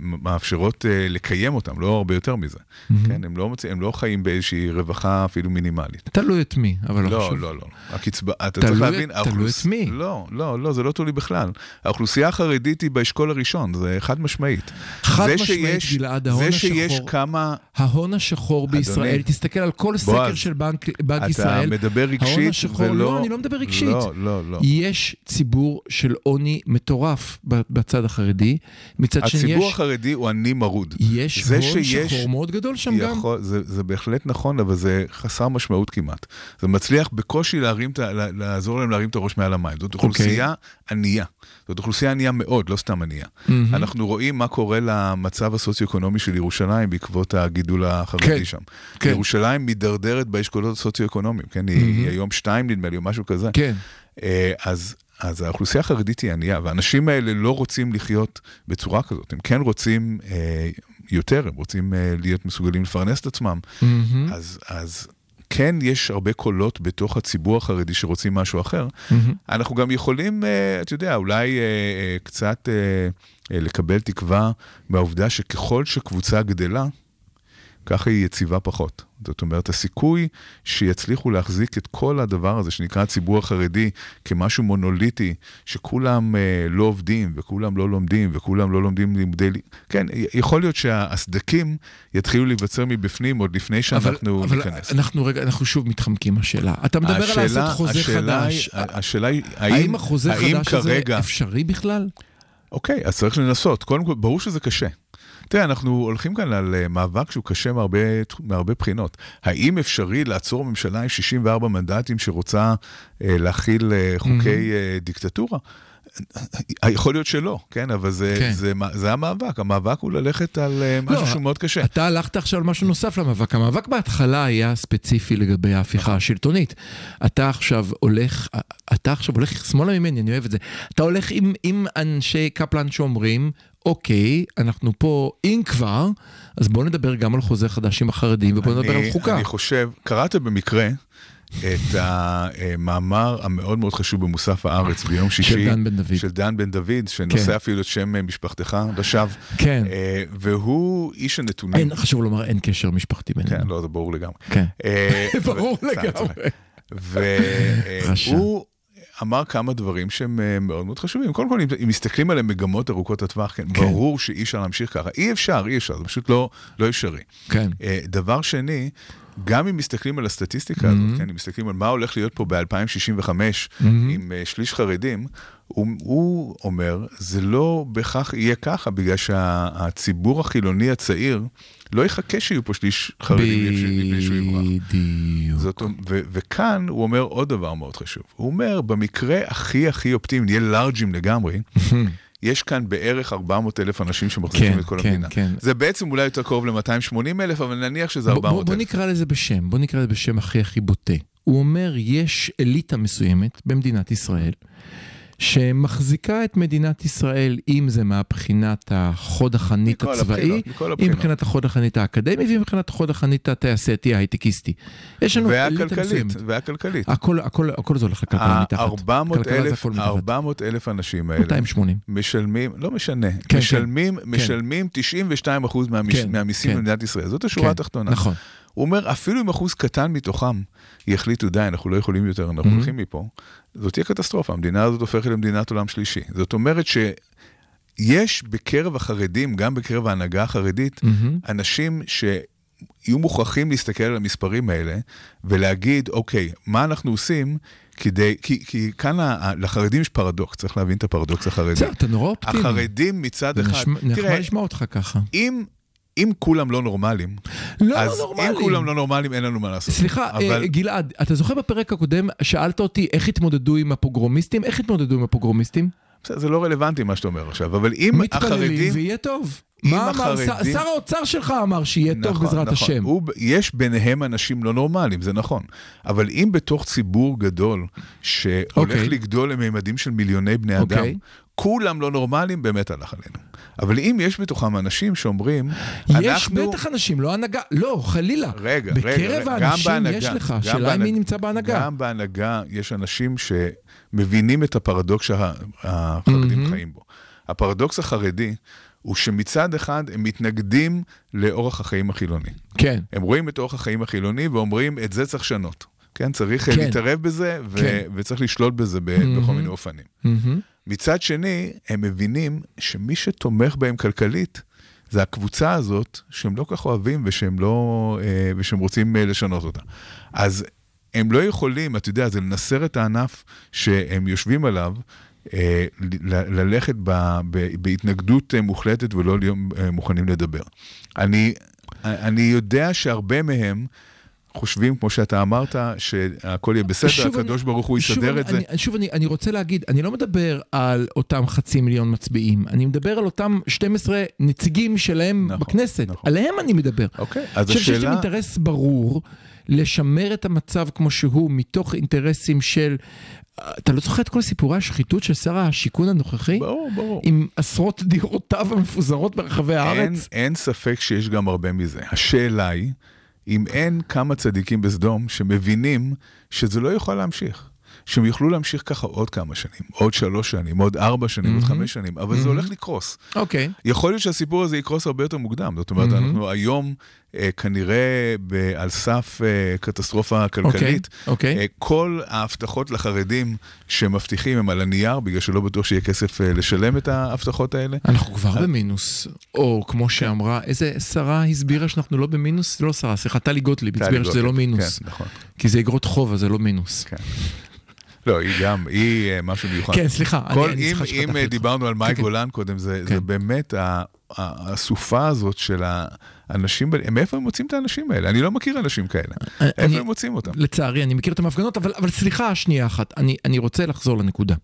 מאפשרות אה, לקיים אותם, לא הרבה יותר מזה. מהמם. כן, הם לא, מוצא, הם לא חיים באיזושהי רווחה אפילו מינימלית. תלוי את מי, אבל לא לא, חשוב. לא, לא. הקצבה, אתה תלוי צריך להבין, תלוי את מי. לא, לא, לא, זה לא תלוי בכלל. האוכלוסייה החרדית היא באשכול הראשון, זה חד משמעית. חד משמעית, שיש- גלעד, ההון זה שיש השחור- כמה... ההון השחור בישראל, תסתכל על כל סקר בועז, של בנק, בנק אתה ישראל, מדבר ההון רגשית השחור, ולא... לא, אני לא מדבר רגשית. לא, לא, לא. יש ציבור של עוני מטורף בצד החרדי, מצד שני הציבור יש, החרדי הוא עני מרוד. יש הון שיש- שחור מאוד גדול שם גם. יכול, זה, זה בהחלט נכון, אבל זה חסר משמעות כמעט. זה מצליח בקושי להרים, לעזור להם להרים את הראש מעל המים. זאת אוקיי. אוכלוסייה ענייה. זאת אוכלוסייה ענייה מאוד, לא סתם ענייה. מהמם. אנחנו רואים מה קורה למצב הסוציו-אקונומי של ירושלים בעקבות הגידול החרדי כן, שם. כן. ירושלים מידרדרת באשכולות הסוציו-אקונומיים, כן? מהמם. היא היום שתיים נדמה לי, או משהו כזה. כן, אה, אז, אז האוכלוסייה החרדית היא ענייה, והאנשים האלה לא רוצים לחיות בצורה כזאת. הם כן רוצים אה, יותר, הם רוצים אה, להיות מסוגלים לפרנס את עצמם. מהמם, אז, אז כן יש הרבה קולות בתוך הציבור החרדי שרוצים משהו אחר. מהמם. אנחנו גם יכולים, אה, אתה יודע, אולי אה, אה, קצת אה, אה, לקבל תקווה מהעובדה שככל שקבוצה גדלה, ככה היא יציבה פחות. זאת אומרת, הסיכוי שיצליחו להחזיק את כל הדבר הזה שנקרא הציבור החרדי כמשהו מונוליטי, שכולם אה, לא עובדים וכולם לא לומדים וכולם לא לומדים לימודי... לי- כן, יכול להיות שהסדקים יתחילו להיווצר מבפנים עוד לפני שאנחנו אבל, ניכנס. אבל אנחנו רגע, אנחנו שוב מתחמקים מהשאלה. אתה מדבר על לעשות חוזה השאלה חדש. השאלה היא, האם, האם, החוזה האם חדש הזה כרגע... אפשרי בכלל? אוקיי, אז צריך לנסות. קודם כל, ברור שזה קשה. תראה, אנחנו הולכים כאן על אה, מאבק שהוא קשה מהרבה, מהרבה בחינות. האם אפשרי לעצור ממשלה עם 64 מנדטים שרוצה אה, להכיל אה, חוקי אה, דיקטטורה? יכול להיות שלא, כן, אבל זה, כן. זה, זה, זה המאבק. המאבק הוא ללכת על אה, משהו לא, שהוא מאוד קשה. אתה הלכת עכשיו על משהו נוסף למאבק. המאבק בהתחלה היה ספציפי לגבי ההפיכה השלטונית. אתה עכשיו הולך, אתה עכשיו הולך שמאלה ממני, אני אוהב את זה. אתה הולך עם, עם אנשי קפלן שאומרים, אוקיי, אנחנו פה, אם כבר, אז בואו נדבר גם על חוזה חדש עם החרדים ובואו נדבר על חוקה. אני חושב, קראת במקרה את המאמר המאוד מאוד חשוב במוסף הארץ ביום שישי. של דן בן דוד. של דן בן דוד, שנושא כן. אפילו את שם אה, משפחתך לשווא. כן. אה, והוא איש הנתונים. אין, חשוב לומר, אין קשר משפחתי כן, בינינו. לא, זה ברור לגמרי. כן. אה, ברור לגמרי. והוא אמר כמה דברים שהם אה, מאוד מאוד חשובים. קודם כל, אם, מסתכלים על המגמות ארוכות הטווח, כן, כן. ברור שאי אפשר להמשיך ככה. אי אפשר, אי אפשר, זה פשוט לא, לא אפשרי. כן. אה, דבר שני, גם אם מסתכלים על הסטטיסטיקה הזאת, Mhm. כן, אם מסתכלים על מה הולך להיות פה ב-2065 Mhm. עם אה, שליש חרדים, הוא, הוא אומר, זה לא בהכרח יהיה ככה, בגלל שהציבור החילוני הצעיר לא יחכה שיהיו פה שליש חרדים לפני שהוא יברח. בדיוק. זאת, ו, וכאן הוא אומר עוד דבר מאוד חשוב. הוא אומר, במקרה הכי הכי אופטימי, נהיה לארג'ים לגמרי, יש כאן בערך 400 אלף אנשים שמחזיקים כן, את כל כן, המדינה. כן. זה בעצם אולי יותר קרוב ל-280 אלף, אבל נניח שזה בוא- בוא, 400 בוא אלף. נקרא לזה בשם, בוא נקרא לזה בשם הכי הכי בוטה. הוא אומר, יש אליטה מסוימת במדינת ישראל, שמחזיקה את מדינת ישראל, אם זה מהבחינת החוד החנית הצבאי, אם. מבחינת החוד החנית האקדמי, ואם מבחינת החוד החנית התעשייתי ההייטקיסטי. יש לנו והכלכלית. והכלכלית. הכל, הכל, הכל זה הולך לכלכלה מתחת. 400 כלכלה זה אלף, הכל מתחת. 400 אלף האנשים האלה 280. משלמים, לא משנה, כן, משלמים, משלמים 92 אחוז כן, מהמיסים כן. במדינת ישראל. זאת השורה כן, התחתונה. נכון. הוא אומר, אפילו אם אחוז קטן מתוכם יחליטו, די, אנחנו לא יכולים יותר, אנחנו Mhm. הולכים מפה, זאת תהיה קטסטרופה, המדינה הזאת הופכת למדינת עולם שלישי. זאת אומרת שיש בקרב החרדים, גם בקרב ההנהגה החרדית, מהמם. אנשים שיהיו מוכרחים להסתכל על המספרים האלה ולהגיד, אוקיי, מה אנחנו עושים כדי, כי, כי כאן ה- לחרדים יש פרדוקס, צריך להבין את הפרדוקס החרדי. בסדר, אתה נורא אופטימי. החרדים מצד אחד, נשמע- נחמד תראה, לשמוע אותך ככה. אם, אם כולם לא נורמלים, לא, אז לא נורמלי. אם כולם לא נורמלים, אין לנו מה לעשות. סליחה, אבל... אבל... גלעד, אתה זוכר בפרק הקודם, שאלת אותי איך התמודדו עם הפוגרומיסטים? איך התמודדו עם הפוגרומיסטים? זה לא רלוונטי מה שאתה אומר עכשיו, אבל אם מתפללים החרדים... ויהיה טוב. מה אמר החרדים- שר האוצר שלך אמר שיהיה טוב נכון, בעזרת נכון. השם. הוא, יש ביניהם אנשים לא נורמליים, זה נכון. אבל אם בתוך ציבור גדול, שהולך אוקיי. לגדול לממדים של מיליוני בני אדם, אוקיי. כולם לא נורמליים, באמת הלך עלינו. אבל אם יש בתוכם אנשים שאומרים, יש אנחנו... בטח אנשים, לא הנהגה, לא, חלילה. רגע, רגע, בקרב רגע, האנשים גם יש לך, גם שאלה מי נמצא בהנהגה. גם בהנהגה יש אנשים שמבינים את הפרדוקס שהחרדים מהמם. חיים בו. הפרדוקס החרדי הוא שמצד אחד הם מתנגדים לאורח החיים החילוני. כן. הם רואים את אורח החיים החילוני ואומרים, את זה צריך לשנות. כן, צריך כן. כן. להתערב בזה, ו- כן. וצריך לשלוט בזה ב- מהמם. בכל מיני אופנים. מהמם. מצד שני, הם מבינים שמי שתומך בהם כלכלית, זה הקבוצה הזאת שהם לא כך אוהבים ושהם, לא, אה, ושהם רוצים אה, לשנות אותה. אז הם לא יכולים, אתה יודע, זה לנסר את הענף שהם יושבים עליו, אה, ללכת בהתנגדות מוחלטת ולא להיות מוכנים לדבר. אני, אני יודע שהרבה מהם חושבים, כמו שאתה אמרת, שהכל יהיה בסדר, הקדוש אני- ברוך הוא יסדר אני- את זה. אני, שוב, אני, אני רוצה להגיד, אני לא מדבר על אותם חצי מיליון מצביעים, אני מדבר על אותם 12 נציגים שלהם נכון, בכנסת, נכון. עליהם אני מדבר. אוקיי, אני אז חושב שיש להם השאלה... אינטרס ברור לשמר את המצב כמו שהוא, מתוך אינטרסים של... אתה לא זוכר את כל סיפורי השחיתות של שר השיכון הנוכחי? ברור, ברור. עם עשרות דירותיו המפוזרות ברחבי אין, הארץ? אין ספק שיש גם הרבה מזה. השאלה היא, אם אין כמה צדיקים בסדום שמבינים שזה לא יכול להמשיך. שהם יוכלו להמשיך ככה עוד כמה שנים, עוד שלוש שנים, עוד ארבע שנים, עוד מהמם. חמש שנים, אבל זה מהמם. הולך לקרוס. אוקיי. יכול להיות שהסיפור הזה יקרוס הרבה יותר מוקדם. זאת אומרת, מהמם. אנחנו היום אה, כנראה ב- על סף אה, קטסטרופה כלכלית. אוקיי. אה, כל ההבטחות לחרדים שמבטיחים הם על הנייר, בגלל שלא בטוח שיהיה כסף אה, לשלם את ההבטחות האלה. אנחנו כבר במינוס, או כמו שאמרה, איזה שרה הסבירה שאנחנו לא במינוס? לא שרה, סליחה, טלי גוטליב הסבירה שזה לא מינוס, כן, נכון. כי זה אגרות חוב, אז זה לא מינוס. כן. לא, היא גם, היא אה, משהו מיוחד. כן, סליחה, אני- כל, אני אם, סליחה אם אה. דיברנו על מאי כן, כן. גולן קודם, זה, כן. זה באמת הסופה הזאת של האנשים, מאיפה הם מוצאים את האנשים האלה? אני לא מכיר אנשים כאלה. אני- איפה הם מוצאים אותם? לצערי, אני מכיר אותם בהפגנות, אבל, אבל סליחה, שנייה אחת, אני, אני רוצה לחזור לנקודה.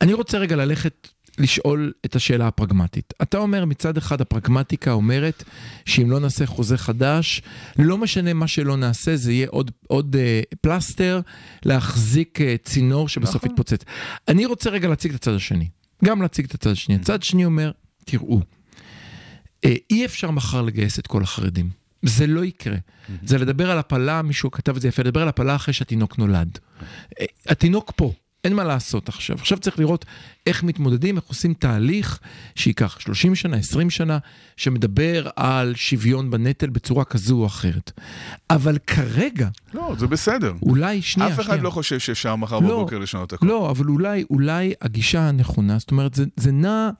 אני רוצה רגע ללכת לשאול את השאלה הפרגמטית. אתה אומר, מצד אחד הפרגמטיקה אומרת שאם לא נעשה חוזה חדש, לא משנה מה שלא נעשה, זה יהיה עוד, עוד אה, פלסטר להחזיק אה, צינור שבסוף נכון. יתפוצץ. אני רוצה רגע להציג את הצד השני. גם להציג את הצד השני. הצד שני אומר, תראו, אה, אי אפשר מחר לגייס את כל החרדים. זה לא יקרה. זה לדבר על הפלה, מישהו כתב את זה יפה, לדבר על הפלה אחרי שהתינוק נולד. אה, התינוק פה, אין מה לעשות עכשיו. עכשיו צריך לראות איך מתמודדים, איך עושים תהליך שייקח 30 שנה, 20 שנה, שמדבר על שוויון בנטל בצורה כזו או אחרת. אבל כרגע, לא, זה בסדר. אולי, שנייה, אף אחד שנייה. לא חושב שאפשר מחר לא, בבוקר לשנות הכל. לא, אבל אולי, אולי הגישה הנכונה, זאת אומרת, זה, זה נע,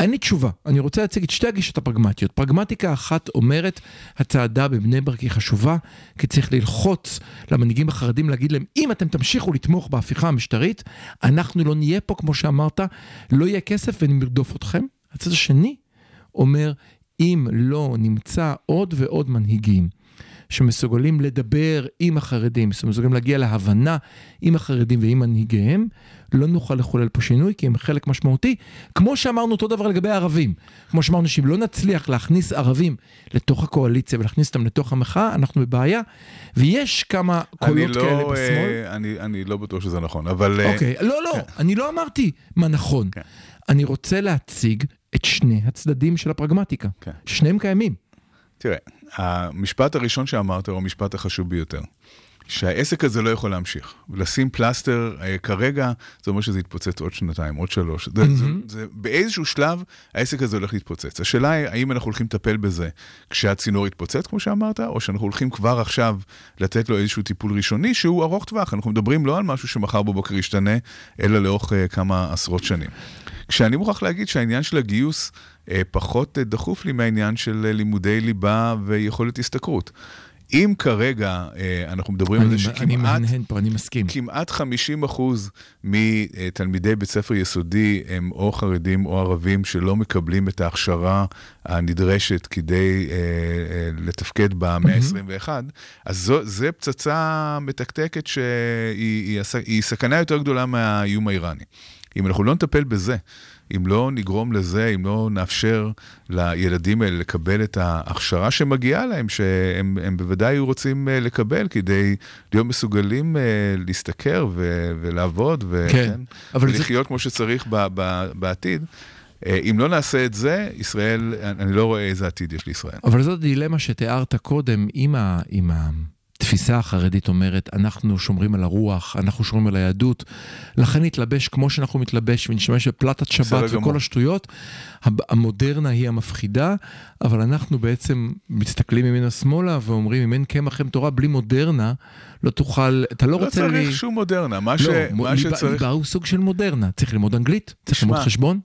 אין לי תשובה, אני רוצה להציג את שתי הגישות הפרגמטיות. פרגמטיקה אחת אומרת, הצעדה בבני ברק היא חשובה, כי צריך ללחוץ למנהיגים החרדים להגיד להם, אם אתם תמשיכו לתמוך בהפיכה המשטרית, אנחנו לא נהיה פה, כמו שאמרת, לא יהיה כסף ונרדוף אתכם. הצד השני אומר, אם לא נמצא עוד ועוד מנהיגים שמסוגלים לדבר עם החרדים, שמסוגלים להגיע להבנה עם החרדים ועם מנהיגיהם, לא נוכל לחולל פה שינוי, כי הם חלק משמעותי. כמו שאמרנו אותו דבר לגבי הערבים. כמו שאמרנו שאם לא נצליח להכניס ערבים לתוך הקואליציה ולהכניס אותם לתוך המחאה, אנחנו בבעיה. ויש כמה קולות לא, כאלה בשמאל. אה, אני, אני לא בטוח שזה נכון, אבל... אה, אוקיי, לא, לא, אני לא אמרתי מה נכון. כן. אני רוצה להציג את שני הצדדים של הפרגמטיקה. כן. שניהם קיימים. תראה, המשפט הראשון שאמרת הוא המשפט החשוב ביותר. שהעסק הזה לא יכול להמשיך. ולשים פלסטר אה, כרגע, זה אומר שזה יתפוצץ עוד שנתיים, עוד שלוש. זה, זה, זה, באיזשהו שלב העסק הזה הולך להתפוצץ. השאלה היא, האם אנחנו הולכים לטפל בזה כשהצינור יתפוצץ, כמו שאמרת, או שאנחנו הולכים כבר עכשיו לתת לו איזשהו טיפול ראשוני שהוא ארוך טווח. אנחנו מדברים לא על משהו שמחר בבוקר ישתנה, אלא לאורך אה, כמה עשרות שנים. כשאני מוכרח להגיד שהעניין של הגיוס אה, פחות אה, דחוף לי מהעניין של אה, לימודי ליבה ויכולת השתכרות. אם כרגע אה, אנחנו מדברים על אני, זה אני שכמעט... מהנהן פה, אני מסכים. כמעט 50 אחוז מתלמידי בית ספר יסודי הם או חרדים או ערבים שלא מקבלים את ההכשרה הנדרשת כדי אה, אה, לתפקד במאה ה-21, אז זו, זה פצצה מתקתקת שהיא היא, היא סכנה יותר גדולה מהאיום האיראני. אם אנחנו לא נטפל בזה, אם לא נגרום לזה, אם לא נאפשר לילדים האלה לקבל את ההכשרה שמגיעה להם, שהם הם בוודאי היו רוצים אה, לקבל כדי להיות מסוגלים אה, להשתכר ו- ולעבוד, ו- כן, אבל זה- ולחיות כמו שצריך ב- ב- בעתיד. אה, אם לא נעשה את זה, ישראל, אני לא רואה איזה עתיד יש לישראל. אבל זאת דילמה שתיארת קודם עם, ה, עם התפיסה החרדית אומרת, אנחנו שומרים על הרוח, אנחנו שומרים על היהדות, לכן נתלבש כמו שאנחנו מתלבש ונשתמש בפלטת שבת וכל גמור. השטויות. המודרנה היא המפחידה, אבל אנחנו בעצם מסתכלים ימינה שמאלה ואומרים, אם אין קמח אין תורה, בלי מודרנה, לא תוכל, אתה לא לא רוצה... צריך לי- שום מודרנה, מה, לא, ש... מה שצריך... ליבה הוא סוג של מודרנה, צריך ללמוד אנגלית, צריך ללמוד חשבון.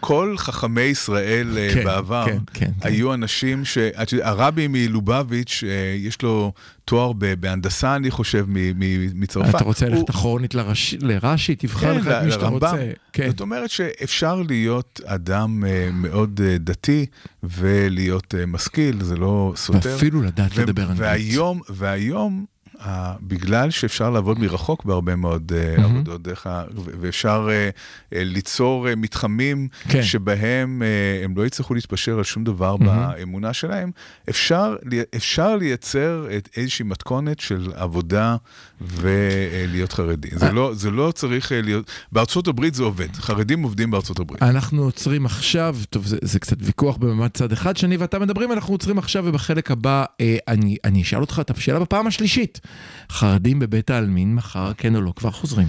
כל חכמי ישראל אה, כן, בעבר כן, כן, כן. היו אנשים ש... הרבי מלובביץ', אה, יש לו תואר בהנדסה, אני חושב, מצרפת. אתה רוצה ללכת אחורנית לרש- לרש"י, תבחר כן, לך את מי שאתה לרמב"ם. רוצה. כן. זאת אומרת שאפשר להיות אדם אה, מאוד דתי ולהיות משכיל, זה לא סותר. ואפילו לדעת לדבר אנגלית. והיום, והיום, בגלל שאפשר לעבוד מרחוק בהרבה מאוד אה, עבודות, דרך ה... ואפשר אה, אה, ליצור מתחמים כן. שבהם הם לא יצטרכו להתפשר על שום דבר באמונה שלהם, אפשר, אפשר לייצר את איזושהי מתכונת של עבודה ולהיות חרדי. זה לא, זה לא צריך להיות... בארצות הברית זה עובד, חרדים עובדים בארצות הברית. אנחנו עוצרים עכשיו, טוב, זה, זה קצת ויכוח במעמד צד אחד, שאני ואתה מדברים, אנחנו עוצרים עכשיו, ובחלק הבא אני, אני אשאל אותך את השאלה בפעם השלישית. חרדים בבית העלמין מחר, כן או לא? כבר חוזרים.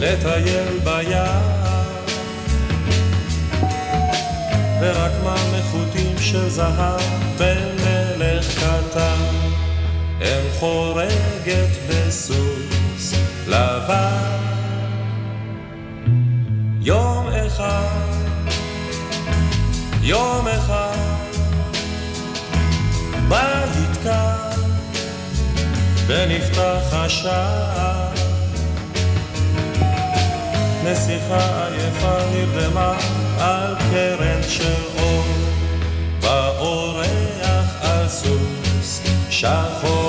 לטייל ביער, ורק מחוטים של זהב במלך קטן, אם חורגת וסוס לבן. יום אחד יום אחד בית קר ונפתח השער נסיכה עייפה נרדמה על קרן של אור. באורח על סוס שחור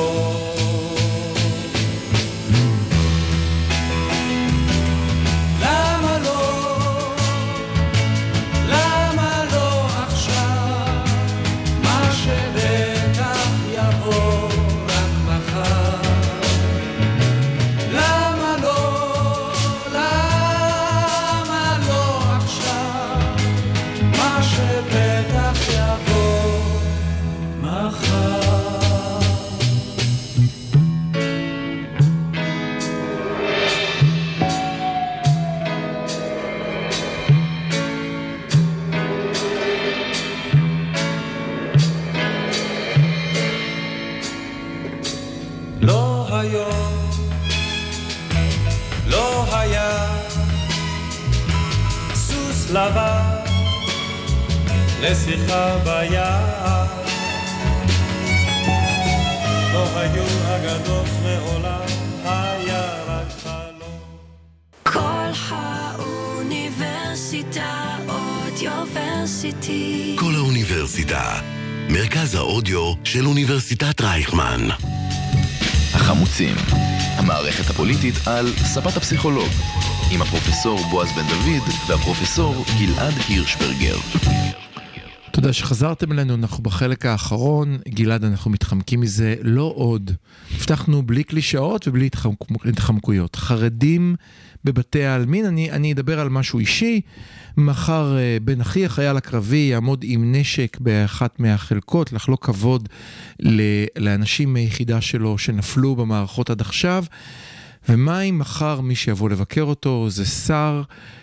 לשיחה ביער. לא היו אגדות מעולם, היה רק חלום. כל האוניברסיטה אודיוורסיטי. כל האוניברסיטה, מרכז האודיו של אוניברסיטת רייכמן. החמוצים, המערכת הפוליטית על ספת הפסיכולוג, עם הפרופסור בועז בן דוד והפרופסור גלעד הירשברגר. תודה שחזרתם אלינו, אנחנו בחלק האחרון. גלעד, אנחנו מתחמקים מזה לא עוד. הבטחנו בלי קלישאות ובלי התחמק- התחמקויות. חרדים בבתי העלמין, אני, אני אדבר על משהו אישי. מחר אה, בן אחי, החייל הקרבי, יעמוד עם נשק באחת מהחלקות, לחלוק כבוד לאנשים מיחידה שלו שנפלו במערכות עד עכשיו. ומה אם מחר מי שיבוא לבקר אותו זה שר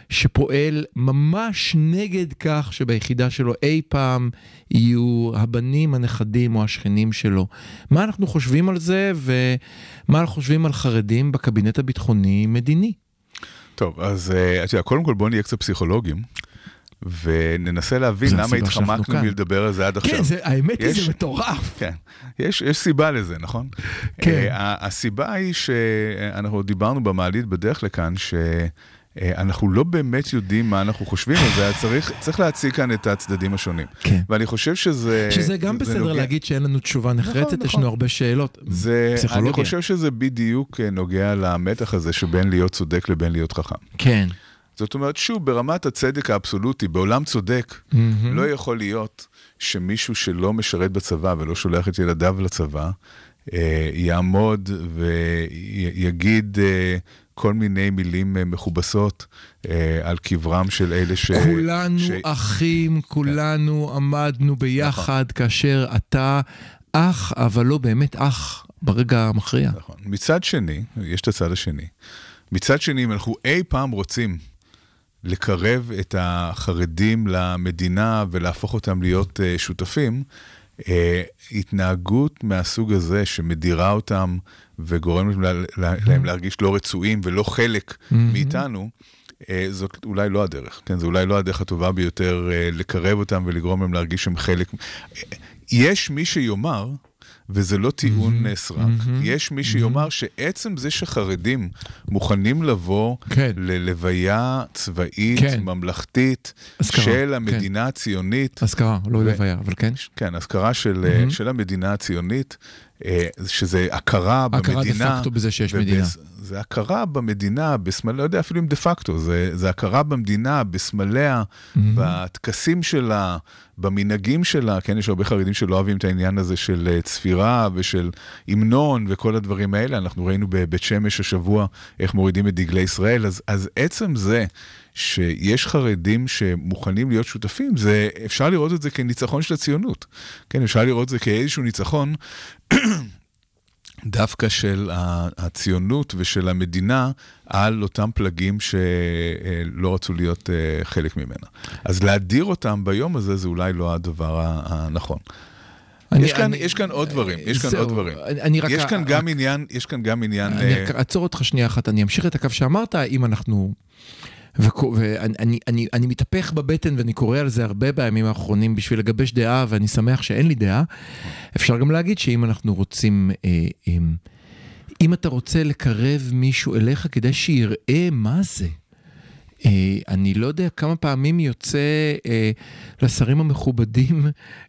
שפועל ממש נגד כך שביחידה שלו אי פעם יהיו הבנים, הנכדים או השכנים שלו. מה אנחנו חושבים על זה ומה אנחנו חושבים על חרדים בקבינט הביטחוני-מדיני? טוב, אז אה, את יודעת, קודם כל בואו נהיה קצת פסיכולוגים, וננסה להבין זה למה הסיבה שאנחנו התחמקנו. מלדבר על זה עד עכשיו. כן, זה, האמת היא יש- זה מטורף. כן, יש, יש סיבה לזה, נכון? כן. Uh, הסיבה היא שאנחנו דיברנו במעלית בדרך לכאן, שאנחנו לא באמת יודעים מה אנחנו חושבים על זה, צריך, צריך להציג כאן את הצדדים השונים. כן. ואני חושב שזה... שזה גם בסדר נוגע- להגיד שאין לנו תשובה נחרצת, יש נכון. לנו הרבה שאלות. זה, אני פסיכולוגיה. חושב שזה בדיוק אה, נוגע למתח הזה שבין להיות צודק לבין להיות חכם. כן. זאת אומרת, שוב, ברמת הצדק האבסולוטי, בעולם צודק, מהמם. לא יכול להיות שמישהו שלא משרת בצבא ולא שולח את ילדיו לצבא, אה, יעמוד ויגיד אה, כל מיני מילים אה, מכובסות אה, על קברם של אלה ש... כולנו ש... אחים, כולנו עמדנו ביחד כאשר אתה אח, אבל לא באמת אח ברגע המכריע. נכון. מצד שני, יש את הצד השני. מצד שני, אם אנחנו אי פעם רוצים לקרב את החרדים למדינה ולהפוך אותם להיות uh, שותפים, uh, התנהגות מהסוג הזה שמדירה אותם וגורמת לה- לה- להם להרגיש לא רצויים ולא חלק מאיתנו, uh, זאת אולי לא הדרך, כן? זו אולי לא הדרך הטובה ביותר לקרב אותם ולגרום להם להרגיש שהם חלק. יש מי שיאמר, וזה לא טיעון אה, סרק, יש מי שיאמר שעצם זה שחרדים מוכנים לבוא כן. ללוויה צבאית, כן. ממלכתית, אזכרה, של כן. המדינה הציונית, אזכרה, לא ו- לוויה, אבל כן. כן, אזכרה של, אה, של המדינה הציונית, שזה הכרה הכרה דה במדינה. פקטו בזה שיש ובס- מדינה. זה הכרה במדינה, בסמל, לא יודע אפילו אם דה פקטו, זה, זה הכרה במדינה, בסמליה, בטקסים שלה, במנהגים שלה, כן, יש הרבה חרדים שלא אוהבים את העניין הזה של אה, צפירה ושל המנון וכל הדברים האלה. אנחנו ראינו בבית שמש השבוע איך מורידים את דגלי ישראל, אז, אז עצם זה שיש חרדים שמוכנים להיות שותפים, זה, אפשר לראות את זה כניצחון של הציונות. כן, אפשר לראות את זה כאיזשהו ניצחון דווקא של הציונות ושל המדינה על אותם פלגים שלא רצו להיות אה, חלק ממנה. אז להדיר אותם ביום הזה זה אולי לא הדבר הנכון. אני- יש, כאן, אני- יש כאן עוד דברים, יש כאן עוד דברים. אני- רק- יש כאן רק- גם עניין, יש כאן גם עניין... אני אה, אעצור אותך שנייה אחת, אני אמשיך את הקו שאמרת, אם אנחנו... וכו- ואני אני, אני, אני מתהפך בבטן ואני קורא על זה הרבה בימים האחרונים בשביל לגבש דעה, ואני שמח שאין לי דעה. אפשר גם להגיד שאם אנחנו רוצים, אה, אה, אם אתה רוצה לקרב מישהו אליך, כדאי שיראה מה זה. אה, אני לא יודע כמה פעמים יוצא אה, לשרים המכובדים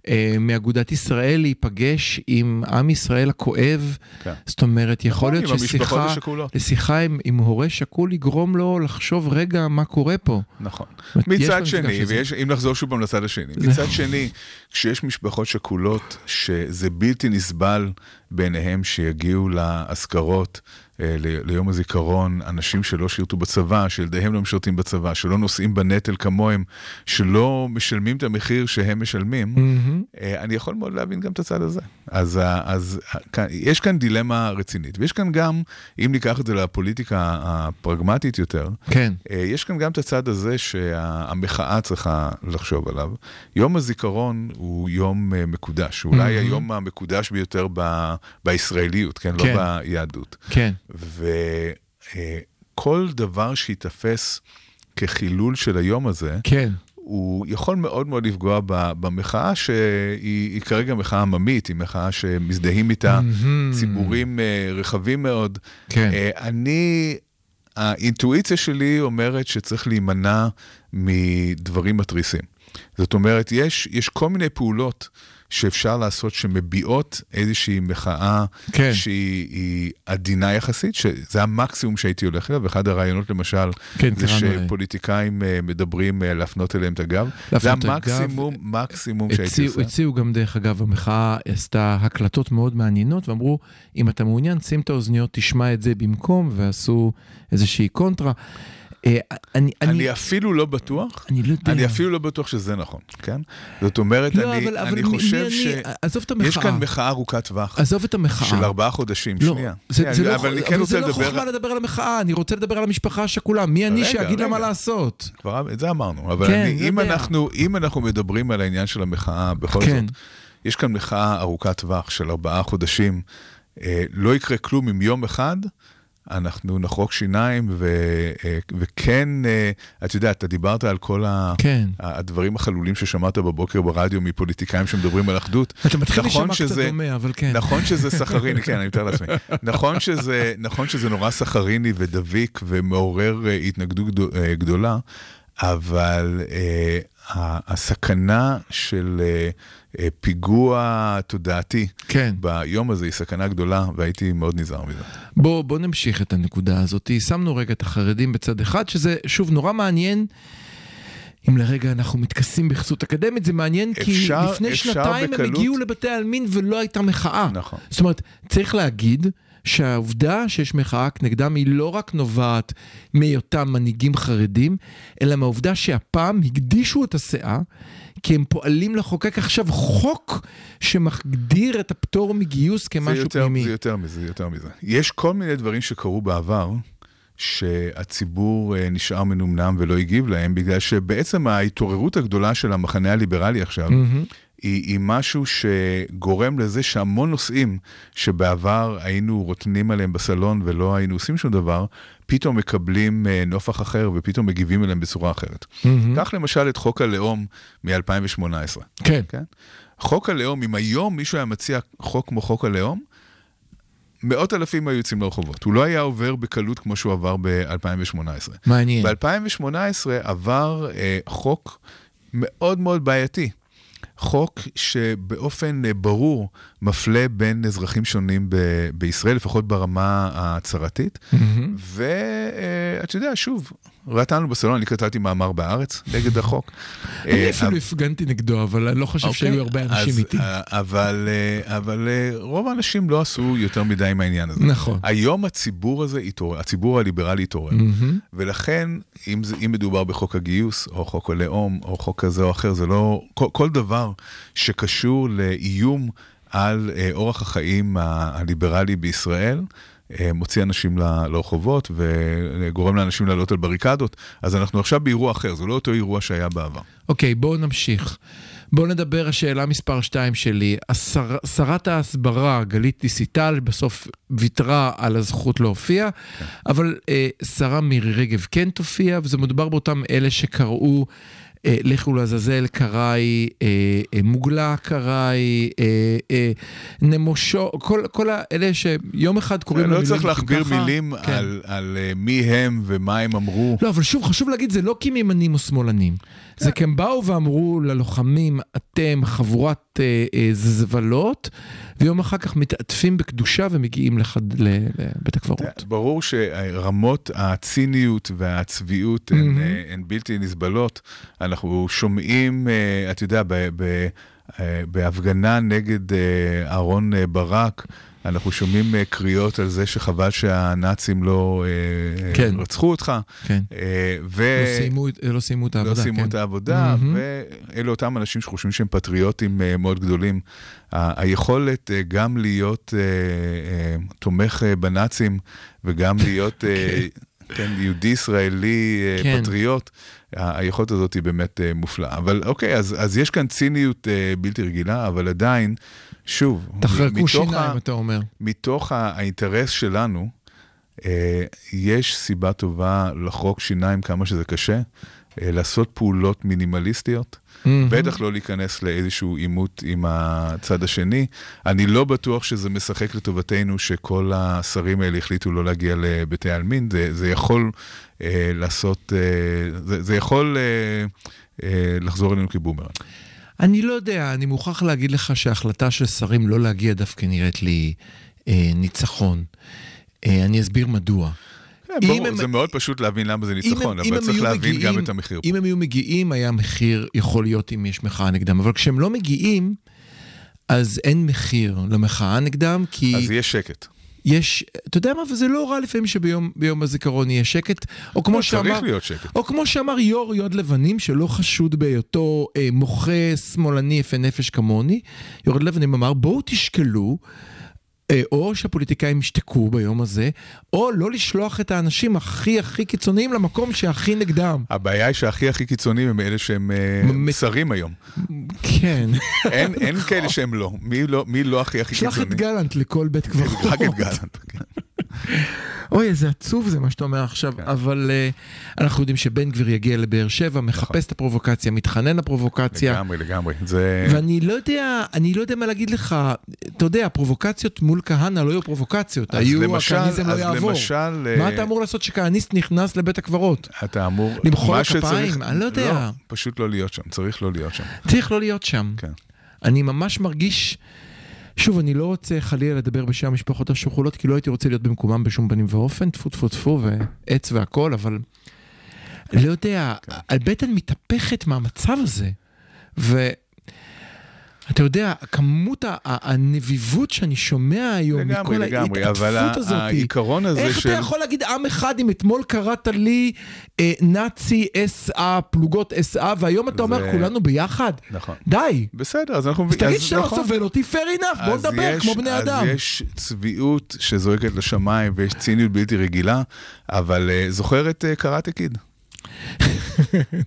אה, מאגודת ישראל להיפגש עם עם ישראל הכואב. כן. זאת אומרת, יכול נכון, להיות ששיחה. לשיחה עם, עם הורה שכול יגרום לו לחשוב רגע מה קורה פה. נכון. מצד שני. ויש, אם נחזור שוב פעם לצד השני, זה- מצד שני, כשיש משפחות שכולות שזה בלתי נסבל בעיניהם שיגיעו לאזכרות, אה, ל- ליום הזיכרון, אנשים שלא שירתו בצבא, שילדיהם לא משרתים בצבא, שלא נושאים בנטל כמוהם, שלא משלמים את המחיר שהם משלמים, מהמם. אה, אני יכול מאוד להבין גם את הצד הזה. אז, ה- אז כאן- יש כאן דילמה רצינית, ויש כאן גם, אם ניקח את זה לפוליטיקה הפרגמטית יותר, כן. אה, יש כאן גם את הצד הזה שהמחאה צריכה לחשוב עליו. יום הזיכרון הוא יום אה, מקודש, אולי Mhm. היום המקודש ביותר ב, בישראליות, כן? כן. לא ביהדות. כן. וכל דבר שייתפס כחילול של היום הזה, כן. הוא יכול מאוד מאוד לפגוע ב- במחאה שהיא היא כרגע מחאה עממית, היא מחאה שמזדהים איתה מהמם. ציבורים אה, רחבים מאוד. כן. אה, אני, האינטואיציה שלי אומרת שצריך להימנע מדברים מתריסים. זאת אומרת, יש, יש כל מיני פעולות שאפשר לעשות שמביעות איזושהי מחאה כן. שהיא היא עדינה יחסית, שזה המקסימום שהייתי הולך אליו, ואחד הרעיונות למשל, כן, זה להם. שפוליטיקאים אה, מדברים אה, להפנות אליהם את הגב. זה את הגב. המקסימום, מקסימום שהייתי הציעו, עושה. הציעו גם, דרך אגב, המחאה עשתה הקלטות מאוד מעניינות, ואמרו, אם אתה מעוניין, שים את האוזניות, תשמע את זה במקום, ועשו איזושהי קונטרה. אה, אני, אני, אני אפילו לא בטוח, אני לא יודע. אני אפילו לא בטוח שזה נכון, כן? זאת אומרת, לא, אני אבל, אבל אני מי- חושב מי ש... אני, עזוב את המחאה. יש כאן מחאה ארוכת טווח עזוב את המחאה. של ארבעה חודשים, לא, שנייה. זה, שנייה, זה לא, אבל אני כן אבל רוצה זה לא לדבר... חוכמה לדבר על המחאה, אני רוצה לדבר על המשפחה השכולה. מי אני רגע, שאגיד לה מה. לעשות? כבר את זה אמרנו, אבל כן, אני, זה אם. אנחנו, אם אנחנו מדברים על העניין של המחאה, בכל כן. זאת, יש כאן מחאה ארוכת טווח של ארבעה חודשים. אה, לא יקרה כלום אם יום אחד אנחנו נחרוק שיניים, ו, אה, וכן, אה, אתה יודע, אתה דיברת על כל ה, כן. הדברים החלולים ששמעת בבוקר ברדיו מפוליטיקאים שמדברים על אחדות. אתה מתחיל נכון להישמע קצת דומה, אבל כן. נכון שזה סכריני, כן, אני מתאר לעצמי. נכון שזה, נכון שזה נורא סכריני ודביק ומעורר אה, התנגדות גדו- גדולה, אבל אה, הסכנה של אה, אה, פיגוע תודעתי כן. ביום הזה היא סכנה גדולה, והייתי מאוד נזהר מזה. בוא, בוא נמשיך את הנקודה הזאת. שמנו רגע את החרדים בצד אחד, שזה שוב נורא מעניין. אם לרגע אנחנו מתכסים בכסות אקדמית, זה מעניין כי אפשר- לפני אפשר שנתיים הם בקלות- הגיעו לבתי העלמין ולא הייתה מחאה. נכון. זאת אומרת, צריך להגיד שהעובדה שיש מחאה נגדם היא לא רק נובעת מהיותם מנהיגים חרדים, אלא מהעובדה שהפעם הקדישו את הסאה, כי הם פועלים לחוקק עכשיו חוק שמגדיר את הפטור מגיוס זה כמשהו יותר, פנימי. זה יותר מזה, זה יותר מזה. יש כל מיני דברים שקרו בעבר, שהציבור אה, נשאר מנומנם ולא הגיב להם, בגלל שבעצם ההתעוררות הגדולה של המחנה הליברלי עכשיו, מהמם. היא, היא משהו שגורם לזה שהמון נושאים שבעבר היינו רוטנים עליהם בסלון ולא היינו עושים שום דבר, פתאום מקבלים אה, נופח אחר ופתאום מגיבים אליהם בצורה אחרת. מהמם. קח למשל את חוק הלאום מ-2018. כן. כן? חוק הלאום, אם היום מישהו היה מציע חוק כמו חוק הלאום, מאות אלפים היו יוצאים לרחובות. הוא לא היה עובר בקלות כמו שהוא עבר ב-2018. מעניין. ב-2018 עבר אה, חוק מאוד מאוד בעייתי. חוק שבאופן אה, ברור מפלה בין אזרחים שונים ב- בישראל, לפחות ברמה ההצהרתית. מהמם. ואתה יודע, שוב, רתנו בסלון, אני כתבתי מאמר בארץ נגד החוק. אני אה, אפילו הפגנתי נגדו, אבל אני לא חושב אוקיי, שהיו הרבה אנשים איתי. אה, אבל, אה, אבל אה, רוב האנשים לא עשו יותר מדי עם העניין הזה. נכון. היום הציבור הזה התעורר, הציבור הליברלי התעורר. מהמם. ולכן, אם, זה, אם מדובר בחוק הגיוס, או חוק הלאום, או חוק כזה או אחר, זה לא... כל, כל דבר שקשור לאיום על אה, אורח החיים הליברלי בישראל, אה, מוציא אנשים לרחובות וגורם לאנשים לעלות על בריקדות. אז אנחנו עכשיו באירוע אחר, זה לא אותו אירוע שהיה בעבר. אוקיי, בואו נמשיך. בואו נדבר, השאלה מספר 2 שלי. השר, שרת ההסברה, גלית דיסיטל, בסוף ויתרה על הזכות להופיע, אבל אה, שרה מירי רגב כן תופיע, וזה מדובר באותם אלה שקראו... אה, לכו לעזאזל, קראי, אה, אה, מוגלה קראי, אה, אה, נמושו, כל, כל האלה שיום אחד קוראים לא למילואימניקים צריך להכביר ככה. מילים כן. על, על אה, מי הם ומה הם אמרו. לא, אבל שוב, חשוב להגיד, זה לא כי הם ימנים או שמאלנים. זה כי הם באו ואמרו ללוחמים, אתם חבורת אה, אה, זבלות, ויום אחר כך מתעטפים בקדושה ומגיעים לחד, לבית הקברות. ברור שרמות הציניות והצביעות הן. אה, הן בלתי נסבלות. אנחנו שומעים, אה, אתה יודע, ב, ב, אה, בהפגנה נגד אה, אהרון אה, ברק, אנחנו שומעים אה, קריאות על זה שחבל שהנאצים לא אה, כן. רצחו אותך. כן. אה, ו... לא סיימו לא סיימו את לא העבודה, סיימו כן. את העבודה, מהמם. ואלה אותם אנשים שחושבים שהם פטריוטים מאוד גדולים. היכולת גם להיות תומך בנאצים וגם להיות אה, כן, יהודי ישראלי כן. פטריוט, היכולת הזאת היא באמת אה, מופלאה. אבל אוקיי, אז, אז יש כאן ציניות בלתי רגילה, אבל עדיין, שוב, תחרקו שיניים, ה- אתה אומר. מתוך האינטרס שלנו, אה, יש סיבה טובה לחרוק שיניים כמה שזה קשה, אה, לעשות פעולות מינימליסטיות. בטח לא להיכנס לאיזשהו עימות עם הצד השני. אני לא בטוח שזה משחק לטובתנו שכל השרים האלה החליטו לא להגיע לבתי העלמין. זה, זה יכול אה, לעשות, אה, זה, זה יכול אה, אה, לחזור אלינו כבומרנג. אני לא יודע, אני מוכרח להגיד לך שההחלטה של שרים לא להגיע דווקא נראית לי אה, ניצחון. אה, אני אסביר מדוע. כן, ברור, הם, זה מאוד פשוט להבין למה זה ניצחון, אבל צריך להבין מגיעים, גם את המחיר. אם הם היו מגיעים, היה מחיר, יכול להיות אם יש מחאה נגדם, אבל כשהם לא מגיעים, אז אין מחיר למחאה נגדם, כי... אז יש שקט. יש, אתה יודע מה, וזה לא רע לפעמים שביום הזיכרון יהיה שקט, או כמו לא, שאמר, צריך להיות שקט. או כמו שאמר יו"ר יוד לבנים, שלא חשוד בהיותו אה, מוחה שמאלני יפה נפש כמוני, יו"ר לבנים אמר, בואו תשקלו. אה, או שהפוליטיקאים ישתקו ביום הזה, או לא לשלוח את האנשים הכי הכי קיצוניים למקום שהכי נגדם. הבעיה היא שהכי הכי קיצוניים הם אלה שהם אה, שרים היום. כן. אין, אין כאלה שהם לא. מי לא, מי לא הכי הכי קיצוני? שלח את גלנט לכל בית קברות. רק את גלנט, כן. אוי, איזה עצוב זה מה שאתה אומר עכשיו, כן. אבל uh, אנחנו יודעים שבן גביר יגיע לבאר שבע, מחפש נכון. את הפרובוקציה, מתחנן לפרובוקציה. לגמרי, לגמרי. זה... ואני לא יודע, אני לא יודע מה להגיד לך, אתה יודע, פרובוקציות מול כהנא לא היו פרובוקציות, היו, הכהניזם לא יעבור. למשל... מה אתה אמור לעשות שכהניסט נכנס לבית הקברות? אתה אמור... למחוא כפיים? אני לא יודע. לא, פשוט לא להיות שם, צריך לא להיות שם. צריך לא להיות שם. כן. אני ממש מרגיש... שוב, אני לא רוצה חלילה לדבר בשם המשפחות השכולות, כי לא הייתי רוצה להיות במקומם בשום פנים ואופן, טפו טפו טפו ועץ והכל, אבל לא יודע. הבטן מתהפכת מהמצב הזה. ו... אתה יודע, כמות הנביבות שאני שומע היום, לגמרי, לגמרי, אבל העיקרון הזה איך של... איך אתה יכול להגיד עם אחד אם אתמול קראת לי אה, נאצי אס-אה, פלוגות אס-אה, והיום אתה זה... אומר כולנו ביחד? נכון. די. בסדר, אז אנחנו... אז תגיד שאתה לא נכון. סובל אותי, fair enough, בוא נדבר יש, כמו בני אז אדם. אז יש צביעות שזועקת לשמיים ויש ציניות בלתי רגילה, אבל uh, זוכר את uh, קראטה קיד.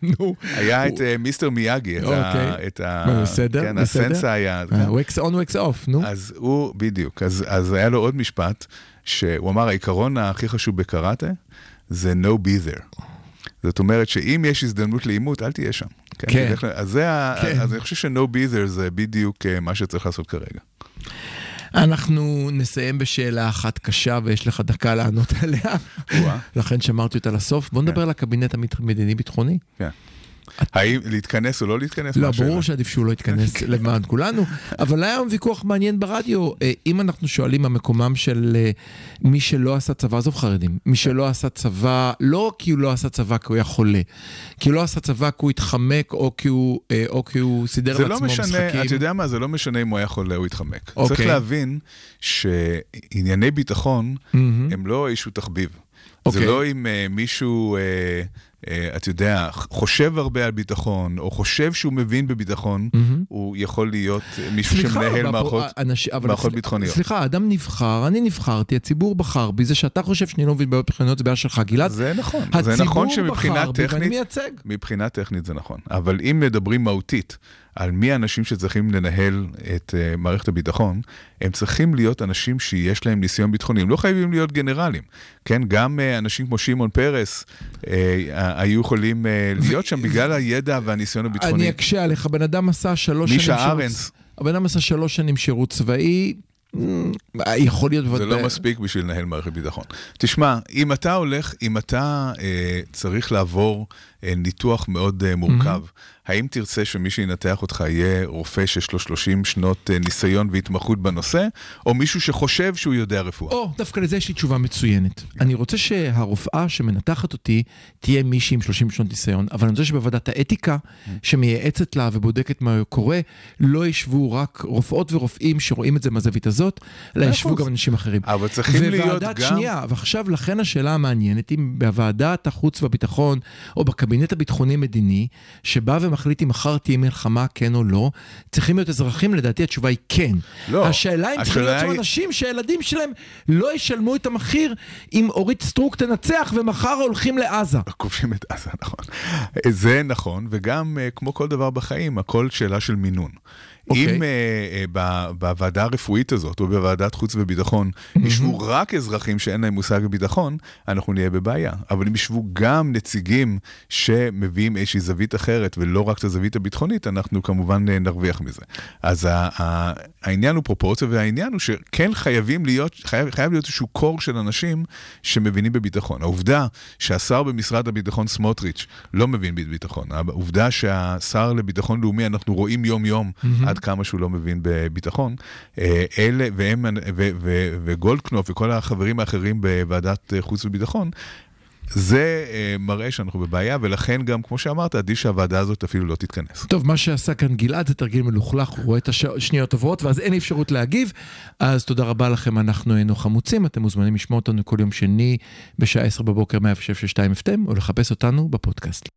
נו. היה את אה, מיסטר מיאגי, את ה... אוקיי. בסדר, כן, הסנסה היה. wax on wax off, נו. אז הוא, בדיוק, אז היה לו עוד משפט, שהוא אמר, העיקרון הכי חשוב בקראטה זה no be there. זאת אומרת שאם יש הזדמנות לעימות, אל תהיה שם. כן. אז אני חושב ש-no be there זה בדיוק אה, מה שצריך לעשות כרגע. אנחנו נסיים בשאלה אחת קשה ויש לך דקה לענות עליה. לכן שמרתי אותה לסוף. בוא נדבר כן. על הקבינט המדיני-ביטחוני. כן. האם להתכנס או לא להתכנס? לא, ברור שעדיף שהוא לא יתכנס כן. למען כולנו, אבל היה היום ויכוח מעניין ברדיו, אה, אם אנחנו שואלים מה מקומם של אה, מי שלא עשה צבא, עזוב חרדים, מי שלא עשה צבא, לא כי הוא לא עשה צבא כי הוא היה חולה, כי הוא לא עשה צבא כי הוא התחמק או כי הוא, אה, או כי הוא סידר לא לעצמו משנה, משחקים. אתה יודע מה, זה לא משנה אם הוא היה חולה או התחמק. אוקיי. צריך להבין שענייני ביטחון הם לא איזשהו תחביב. Okay. זה אוקיי. לא אם uh, מישהו, uh, אתה יודע, חושב הרבה על ביטחון, או חושב שהוא מבין בביטחון, mm-hmm. הוא יכול להיות מישהו סליחה, שמנהל מערכות, אנש... מערכות ביטחוניות. סליחה, אדם נבחר, אני נבחרתי, הציבור בחר בי, זה שאתה חושב שאני לא מבין בעיות ביטחוניות זה בעיה שלך, גלעד. זה נכון, זה נכון שמבחינה טכנית, מבחינה טכנית זה נכון, אבל אם מדברים מהותית, על מי האנשים שצריכים לנהל את uh, מערכת הביטחון, הם צריכים להיות אנשים שיש להם ניסיון ביטחוני, הם לא חייבים להיות גנרלים, כן? גם uh, אנשים כמו שמעון פרס uh, היו יכולים uh, להיות שם בגלל הידע והניסיון הביטחוני. אני אקשה עליך, בן אדם עשה שלוש שנים... מישה ארנס. הבן אדם עשה שלוש שנים שירות צבאי, יכול להיות... זה לא מספיק בשביל לנהל מערכת ביטחון. תשמע, אם אתה הולך, אם אתה אה, צריך לעבור ניתוח מאוד אה, מורכב, mm-hmm. האם תרצה שמי שינתח אותך יהיה רופא שיש לו 30 שנות אה, ניסיון והתמחות בנושא, או מישהו שחושב שהוא יודע רפואה? או, דווקא לזה יש לי תשובה מצוינת. אני רוצה שהרופאה שמנתחת אותי תהיה מישהי עם 30 שנות ניסיון, אבל אני רוצה שבוועדת האתיקה, mm-hmm. שמייעצת לה ובודקת מה קורה, לא ישבו רק רופאות ורופאים שרואים את זה מהזווית הזאת, אלא ישבו גם אנשים אחרים. אבל צריכים להיות גם... שנייה, ועכשיו לכן השאלה המעניינת, אם בוועדת החוץ והביטחון, או בקבינט הביטחוני-מדיני, שבא ומחליט אם מחר תהיה מלחמה, כן או לא, צריכים להיות אזרחים, לדעתי התשובה היא כן. לא. השאלה אם צריכים להיות שם אנשים שהילדים שלהם לא ישלמו את המחיר אם אורית סטרוק תנצח ומחר הולכים לעזה. כובשים את עזה, נכון. זה נכון, וגם אה, כמו כל דבר בחיים, הכל שאלה של מינון. Okay. אוקיי. אם uh, uh, בוועדה הרפואית הזאת, או בוועדת חוץ וביטחון, mm-hmm. ישבו רק אזרחים שאין להם מושג בביטחון, אנחנו נהיה בבעיה. אבל אם ישבו גם נציגים שמביאים איזושהי זווית אחרת, ולא רק את הזווית הביטחונית, אנחנו כמובן נרוויח מזה. אז העניין הוא פרופורציה, והעניין הוא שכן חייבים להיות, חייב, חייב להיות איזשהו קור של אנשים שמבינים בביטחון. העובדה שהשר במשרד הביטחון סמוטריץ' לא מבין בביטחון, העובדה שהשר לביטחון לאומי, אנחנו רואים יום-יום mm-hmm. עד כמה שהוא לא מבין בביטחון, אה, אלה, והם, וגולדקנופ וכל החברים האחרים בוועדת חוץ וביטחון, זה uh, מראה שאנחנו בבעיה, ולכן גם, כמו שאמרת, עדיף שהוועדה הזאת אפילו לא תתכנס. טוב, מה שעשה כאן גלעד זה תרגיל מלוכלך, הוא רואה את השניות עוברות, ואז אין אפשרות להגיב. אז תודה רבה לכם, אנחנו היינו חמוצים, אתם מוזמנים לשמוע אותנו כל יום שני בשעה 10 בבוקר 106.2 FM, או לחפש אותנו בפודקאסט.